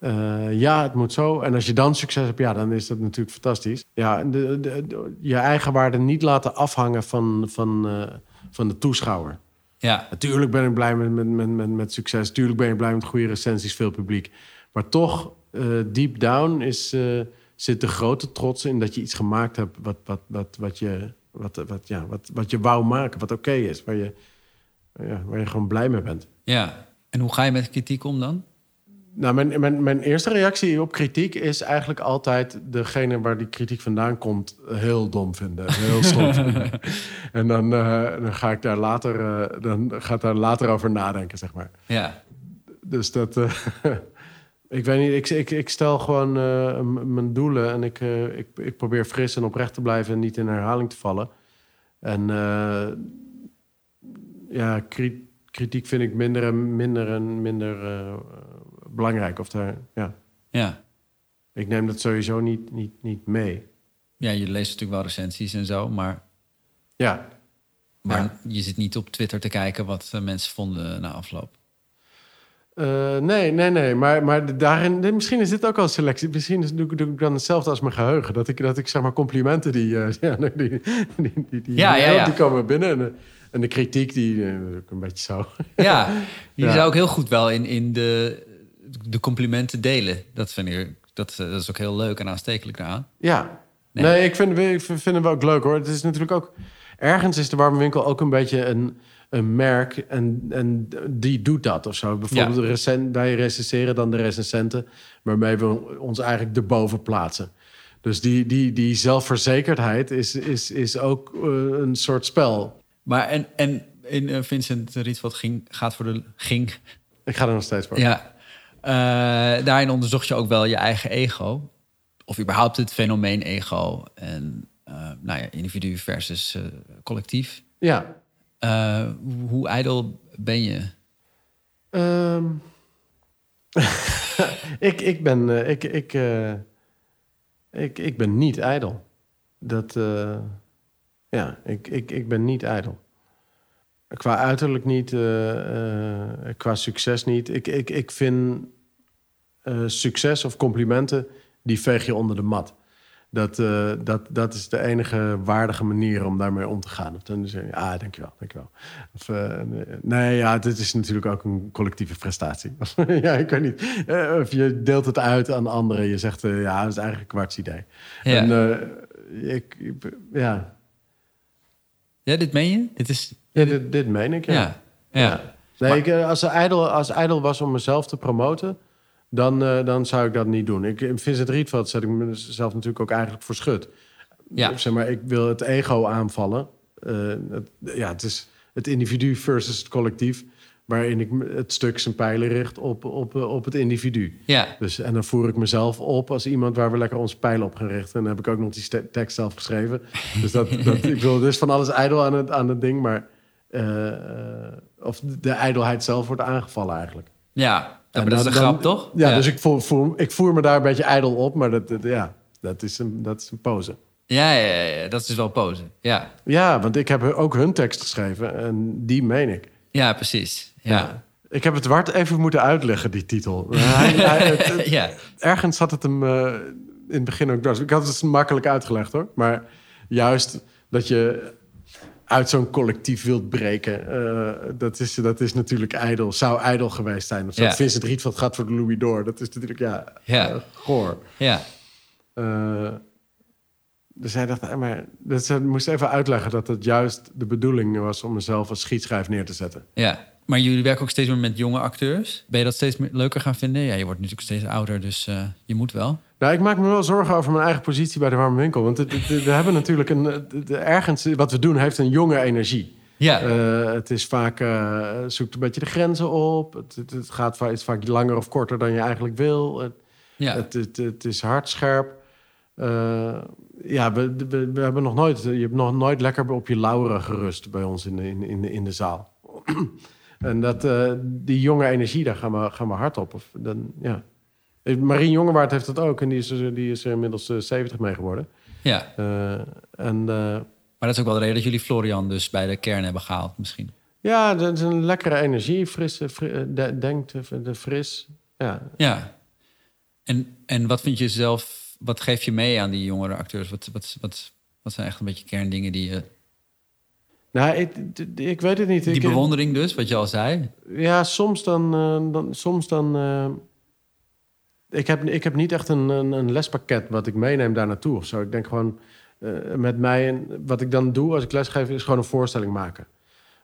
Uh, ja, het moet zo. En als je dan succes hebt, ja, dan is dat natuurlijk fantastisch. Ja, de, de, je eigen waarde niet laten afhangen van, van, uh, van de toeschouwer. Ja. Natuurlijk ben ik blij met, met, met, met, succes. Natuurlijk ben ik blij met goede recensies, veel publiek. Maar toch, uh, deep down is, zit de grote trots in dat je iets gemaakt hebt wat, wat, wat, wat, je, wat, wat, ja, wat, wat je wou maken, wat oké is, waar je, ja, waar je gewoon blij mee bent. Ja, en hoe ga je met kritiek om dan? Nou, mijn, mijn, mijn eerste reactie op kritiek is eigenlijk altijd degene waar die kritiek vandaan komt heel dom vinden, heel stom vinden. En dan, uh, dan ga ik daar later, uh, dan gaat daar later over nadenken, zeg maar. Ja. Dus dat, uh, ik weet niet, ik, ik, ik stel gewoon mijn doelen en ik, ik, ik probeer fris en oprecht te blijven en niet in herhaling te vallen. En ja, kritiek vind ik minder en minder en minder belangrijk. Of daar, ja. ja. Ik neem dat sowieso niet, niet, niet mee. Ja, je leest natuurlijk wel recensies en zo, maar... Ja. Maar je zit niet op Twitter te kijken wat eh, mensen vonden na afloop. Uh, nee, nee, nee. Maar, maar daarin, misschien is dit ook al selectie. Misschien is, doe, doe ik dan hetzelfde als mijn geheugen. Dat ik, dat ik zeg maar complimenten die, uh, ja, die, die, die, die, ja, die komen binnen. En, en de kritiek, die uh, een beetje zo. Ja, je zou ook heel goed wel in, in de de complimenten delen. Dat vind ik, dat, eh, dat is ook heel leuk en aanstekelijk aan. Ja, nee, ik, vind, ik vind het wel ook leuk hoor. Het is natuurlijk ook... Ergens is de warme winkel ook een beetje een, een merk en, en die doet dat of zo. Bijvoorbeeld ja. recent, wij recenseren dan de recensenten... waarmee we ons eigenlijk erboven plaatsen. Dus die, die, die zelfverzekerdheid is, is, is ook uh, een soort spel. Maar en, en in uh, Vincent Rietveld ging, gaat voor de... Ging. Ik ga er nog steeds voor. Ja, daarin onderzocht je ook wel je eigen ego. Of überhaupt het fenomeen ego. En uh, nou ja, individu versus uh, collectief. Ja. hoe ijdel ben je? Um, ik, ik, ben, ik, ik, ik, ik ben niet ijdel. Dat, ja, ik, ik, ik ben niet ijdel. Qua uiterlijk niet, qua succes niet. Ik, ik, ik vind uh, succes of complimenten, die veeg je onder de mat. Dat, uh, dat, dat is de enige waardige manier om daarmee om te gaan. Of dan zeg je, ah, dankjewel, dankjewel. Of, uh, nee, ja, dit is natuurlijk ook een collectieve prestatie. ja, ik weet niet. of je deelt het uit aan anderen. Je zegt, ja, dat is eigenlijk een kwarts idee. Ja. En, ik, ja. Ja, dit meen je? Dit is... Ja, dit, dit meen ik, ja. Ja. ja. Nee, ik, als, ijdel, als ijdel was om mezelf te promoten dan, uh, dan zou ik dat niet doen. Ik, in Vincent Rietveld zet ik mezelf natuurlijk ook eigenlijk voor schut. Ja. Zeg maar, ik wil het ego aanvallen. Uh, het, ja, het is het individu versus het collectief. Waarin ik het stuk zijn pijlen richt op, op, op het individu. Ja. Dus, en dan voer ik mezelf op als iemand waar we lekker onze pijlen op gaan richten. En dan heb ik ook nog die tekst zelf geschreven. Dus dat, dat, ik er is van alles ijdel aan het, aan het ding. Maar uh, of de ijdelheid zelf wordt aangevallen eigenlijk. Ja, ja, maar dat is een grap, toch? Ja, dus ik voer, ik voer me daar een beetje ijdel op, maar dat, ja, dat, is een, dat is een pose. Ja, ja, ja, dat is wel pose. Ja. ja, want ik heb ook hun tekst geschreven en die meen ik. Ja, precies. Ja. Ik heb het Wart even moeten uitleggen, die titel. ja. Ergens had het hem... Uh, in het begin ook dwars. Ik had het makkelijk uitgelegd hoor. Maar juist dat je uit zo'n collectief wilt breken, uh, dat, is, dat is natuurlijk ijdel. Zou ijdel geweest zijn. Of zo. Ja. Vincent Rietveld gaat voor de Louis door. Dat is natuurlijk, ja, ja. Uh, goor. Ja. Uh, dus hij dacht, maar dus ze moest even uitleggen dat het juist de bedoeling was om mezelf als schietschrijf neer te zetten. Ja, maar jullie werken ook steeds meer met jonge acteurs. Ben je dat steeds leuker gaan vinden? Ja, je wordt natuurlijk steeds ouder, dus je moet wel. Nou, ik maak me wel zorgen over mijn eigen positie bij de warme winkel. Want we hebben natuurlijk een. ergens, wat we doen, heeft een jonge energie. Ja. Uh, het is vaak. Uh, zoekt een beetje de grenzen op. Het, het, gaat vaak, is vaak langer of korter dan je eigenlijk wil. Het, ja. het, het, is hardscherp. Uh, ja, we, we, we, hebben nog nooit. Je hebt nog nooit lekker op je lauren gerust bij ons in de, in, in, in de zaal. en dat, die jonge energie, daar gaan we, gaan we hard op. Of, dan, ja. Marien Jongewaard heeft dat ook. En die is, die is er inmiddels 70 mee geworden. Ja. Uh, en, maar dat is ook wel de reden dat jullie Florian dus bij de kern hebben gehaald misschien. Ja, dat is een lekkere energie. Fris, fris de, denkt de fris. Ja. ja. En, en wat vind je zelf... Wat geef je mee aan die jongere acteurs? Wat, wat, wat, wat zijn echt een beetje kerndingen die je... Nou, ik, ik weet het niet. Die bewondering dus, wat je al zei? Ja, soms dan... Dan soms dan ik heb, ik heb niet echt een, een, een, lespakket wat ik meeneem daar naartoe of zo. Ik denk gewoon uh, met mij, en wat ik dan doe als ik lesgeef, is gewoon een voorstelling maken.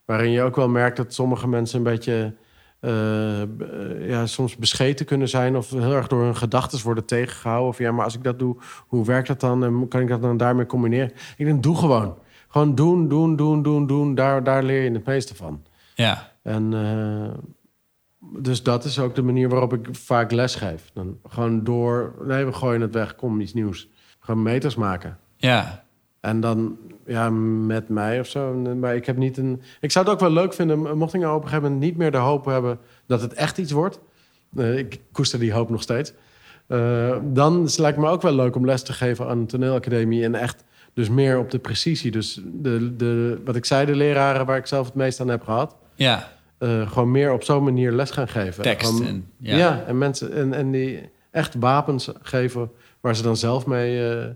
Waarin je ook wel merkt dat sommige mensen een beetje uh, ja, soms bescheten kunnen zijn of heel erg door hun gedachten worden tegengehouden. Of ja, maar als ik dat doe, hoe werkt dat dan? En kan ik dat dan daarmee combineren? Ik denk, doe gewoon. Gewoon doen, doen, doen, doen, doen. Daar, daar leer je het meeste van. Ja. En uh, dus dat is ook de manier waarop ik vaak les geef. Dan gewoon door, nee, we gooien het weg, kom iets nieuws. Gewoon meters maken. Ja. En dan, ja, met mij of zo. Maar ik heb niet een. Ik zou het ook wel leuk vinden, mocht ik nou op een gegeven moment niet meer de hoop hebben dat het echt iets wordt. Uh, ik koester die hoop nog steeds. Uh, dan lijkt me ook wel leuk om les te geven aan een toneelacademie. En echt, dus meer op de precisie. Dus de, de, wat ik zei, de leraren waar ik zelf het meest aan heb gehad. Ja uh, gewoon meer op zo'n manier les gaan geven. Tekst. en, ja. en mensen en, en die echt wapens geven waar ze dan zelf mee uh,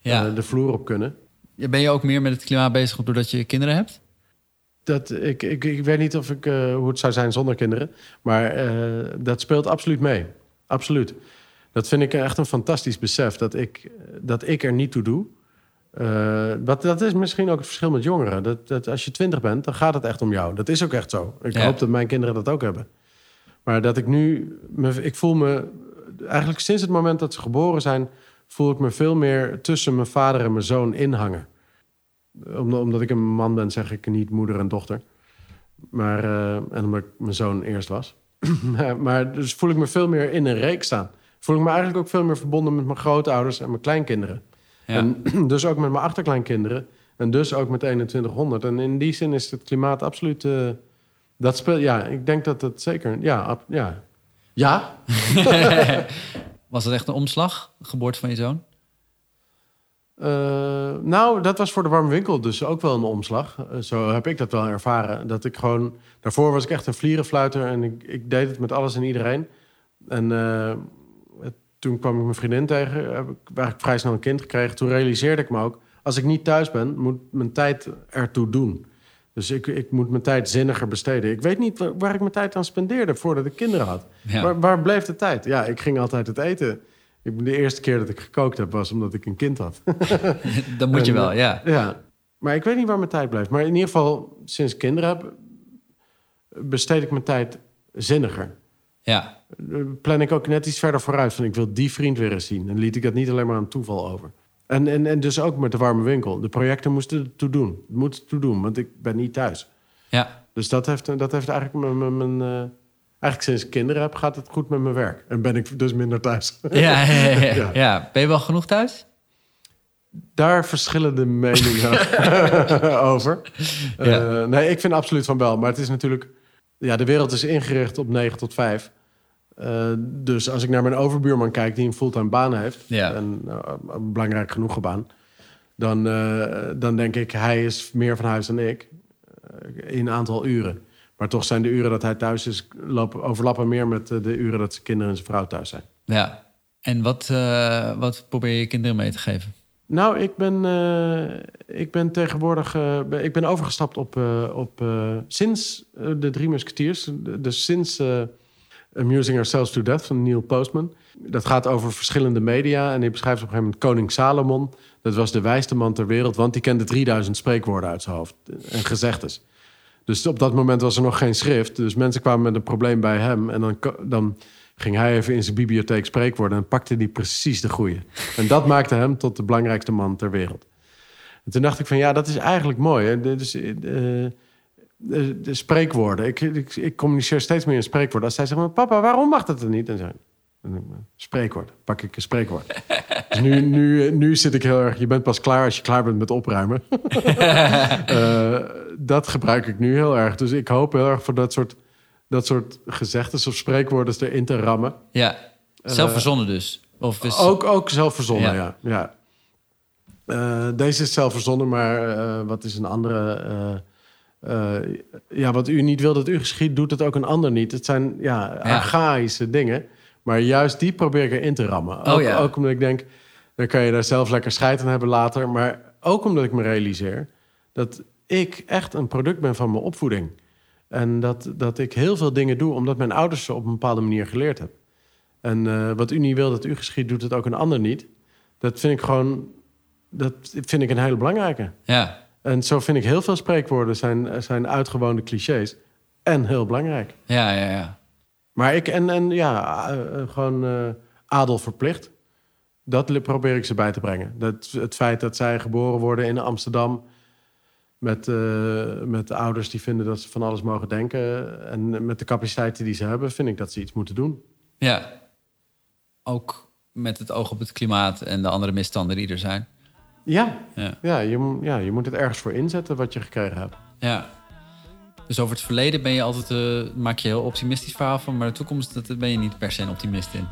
ja. uh, de vloer op kunnen. Ben je ook meer met het klimaat bezig doordat je kinderen hebt? Dat, ik, ik, ik weet niet of ik, hoe het zou zijn zonder kinderen. Maar dat speelt absoluut mee. Absoluut. Dat vind ik echt een fantastisch besef. Dat ik, dat ik er niet toe doe. Uh, dat, dat is misschien ook het verschil met jongeren. Dat, dat als je twintig bent, dan gaat het echt om jou. Dat is ook echt zo. Ik hoop dat mijn kinderen dat ook hebben. Maar dat ik nu... Me, ik voel me... Eigenlijk sinds het moment dat ze geboren zijn... voel ik me veel meer tussen mijn vader en mijn zoon inhangen. Omdat, omdat ik een man ben, zeg ik niet moeder en dochter. Maar, uh, en omdat ik mijn zoon eerst was. maar dus voel ik me veel meer in een reek staan. Voel ik me eigenlijk ook veel meer verbonden met mijn grootouders en mijn kleinkinderen. En dus ook met mijn achterkleinkinderen. En dus ook met 2100. En in die zin is het klimaat absoluut... Uh, dat speelt, ja, ik denk dat het zeker... Ja, ja. Ja. was het echt een omslag, de geboorte van je zoon? Uh, nou, dat was voor de warme winkel dus ook wel een omslag. Uh, zo heb ik dat wel ervaren. Dat ik gewoon... Daarvoor was ik echt een vlierenfluiter en ik, ik deed het met alles en iedereen. En uh, toen kwam ik mijn vriendin tegen, heb ik eigenlijk vrij snel een kind gekregen. Toen realiseerde ik me ook, als ik niet thuis ben, moet mijn tijd ertoe doen. Dus ik, ik moet mijn tijd zinniger besteden. Ik weet niet waar, ik mijn tijd aan spendeerde voordat ik kinderen had. Waar, waar, bleef de tijd? Ja, ik ging altijd het eten. Ik, de eerste keer dat ik gekookt heb, was omdat ik een kind had. Dan moet je wel, eh, ja. Ja, maar ik weet niet waar mijn tijd blijft. Maar in ieder geval, sinds ik kinderen heb, besteed ik mijn tijd zinniger. Ja. Plan ik ook net iets verder vooruit. Van ik wil die vriend weer eens zien. En liet ik dat niet alleen maar aan toeval over. En, en, en dus ook met de warme winkel. De projecten moesten het toe doen. Het moet toe doen, want ik ben niet thuis. Ja. Dus dat heeft, dat heeft eigenlijk mijn... mijn, uh, eigenlijk sinds ik kinderen heb, gaat het goed met mijn werk. En ben ik dus minder thuis. Ja, ja, ja, ja. ja. Ben je wel genoeg thuis? Daar verschillen de meningen over. Uh, nee, ik vind absoluut van wel. Maar het is natuurlijk ja, de wereld is ingericht op 9 tot 5. Uh, eh, dus als ik naar mijn overbuurman kijk, die een fulltime baan heeft, ja. en uh, een belangrijk genoeg baan, dan, uh, dan denk ik, hij is meer van huis dan ik in een aantal uren. Maar toch zijn de uren dat hij thuis is, lopen, overlappen meer met de uren dat zijn kinderen en zijn vrouw thuis zijn. Ja, En wat, wat probeer je kinderen mee te geven? Nou, ik ben, ik ben tegenwoordig ik ben overgestapt op, op sinds de Drie Musketeers. Dus sinds Amusing Ourselves to Death van Neil Postman. Dat gaat over verschillende media. En hij beschrijft op een gegeven moment koning Salomon. Dat was de wijste man ter wereld, want die kende 3000 spreekwoorden uit zijn hoofd en gezegdes. Dus op dat moment was er nog geen schrift. Dus mensen kwamen met een probleem bij hem. En dan, dan ging hij even in zijn bibliotheek spreekwoorden... en pakte die precies de goede. En dat maakte hem tot de belangrijkste man ter wereld. En toen dacht ik van, ja, dat is eigenlijk mooi. Hè? Dus, uh, de, de, spreekwoorden. Ik, ik, ik, communiceer steeds meer in spreekwoorden. Als zij zeggen, maar papa, waarom mag dat er niet? En zeg Spreekwoord. Pak ik een spreekwoord. dus nu, nu, nu zit ik heel erg... Je bent pas klaar als je klaar bent met opruimen. uh, dat gebruik ik nu heel erg. Dus ik hoop heel erg voor dat soort, dat soort gezegdes of spreekwoorden erin te rammen. Ja, zelf verzonnen dus? Of is... ook, ook zelf verzonnen, ja. ja, Uh, deze is zelf verzonnen, maar wat is een andere... ja, wat u niet wil dat u geschiet, doet het ook een ander niet. Het zijn ja, archaïsche dingen. Maar juist die probeer ik erin te rammen. Oh, ook, ja. ook omdat ik denk, dan kan je daar zelf lekker scheid aan hebben later. Maar ook omdat ik me realiseer dat ik echt een product ben van mijn opvoeding. En dat, dat ik heel veel dingen doe omdat mijn ouders ze op een bepaalde manier geleerd hebben. En uh, wat u niet wil dat u geschiet, doet het ook een ander niet. Dat vind ik gewoon, dat vind ik een hele belangrijke. Ja. En zo vind ik heel veel spreekwoorden zijn, zijn uitgewoonde clichés. En heel belangrijk. Ja, ja, ja. Maar ik, en, en ja, uh, gewoon uh, adel verplicht. Dat probeer ik ze bij te brengen. Dat, het feit dat zij geboren worden in Amsterdam met, uh, met ouders die vinden dat ze van alles mogen denken. En met de capaciteiten die ze hebben, vind ik dat ze iets moeten doen. Ja, ook met het oog op het klimaat en de andere misstanden die er zijn. Ja, ja. ja, je, ja je moet het ergens voor inzetten wat je gekregen hebt. Ja. Dus over het verleden ben je altijd, uh, maak je heel optimistisch verhaal van, maar de toekomst dat ben je niet per se een optimist in.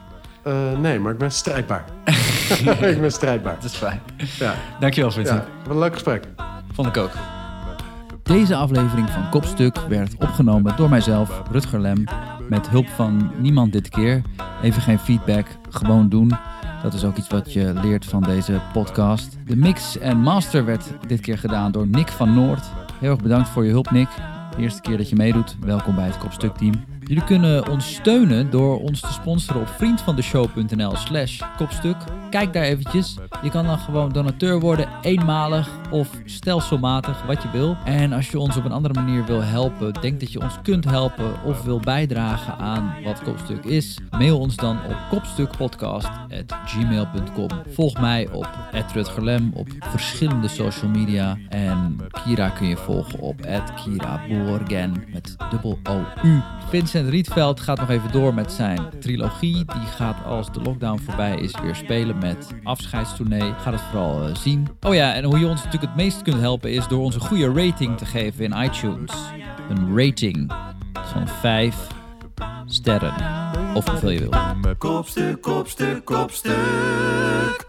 Uh, nee, maar ik ben strijdbaar. ik ben strijdbaar. Dat is fijn. Ja. Dankjewel, Vincent. Ja, wat een leuk gesprek. Vond ik ook. Deze aflevering van Kopstuk werd opgenomen door mijzelf, Rutger Lem, met hulp van niemand dit keer. Even geen feedback, gewoon doen. Dat is ook iets wat je leert van deze podcast. De mix en master werd dit keer gedaan door Nick van Noord. Heel erg bedankt voor je hulp, Nick. De eerste keer dat je meedoet, welkom bij het Kopstuk team. Jullie kunnen ons steunen door ons te sponsoren op vriendvandeshow.nl slash kopstuk. Kijk daar eventjes. Je kan dan gewoon donateur worden, eenmalig of stelselmatig, wat je wil. En als je ons op een andere manier wil helpen, denk dat je ons kunt helpen of wil bijdragen aan wat Kopstuk is, mail ons dan op kopstukpodcast.gmail.com. Volg mij op Rutgerlem op verschillende social media. En Kira kun je volgen op Kira Borgen met dubbel O-U. Vincent Rietveld gaat nog even door met zijn trilogie. Die gaat als de lockdown voorbij is weer spelen met afscheidstournee. Ga het vooral uh, zien. Oh ja, en hoe je ons natuurlijk het meest kunt helpen is door ons een goede rating te geven in iTunes. Een rating van 5 sterren. Of hoeveel je wil. Kopstuk, kopstuk, kopstuk.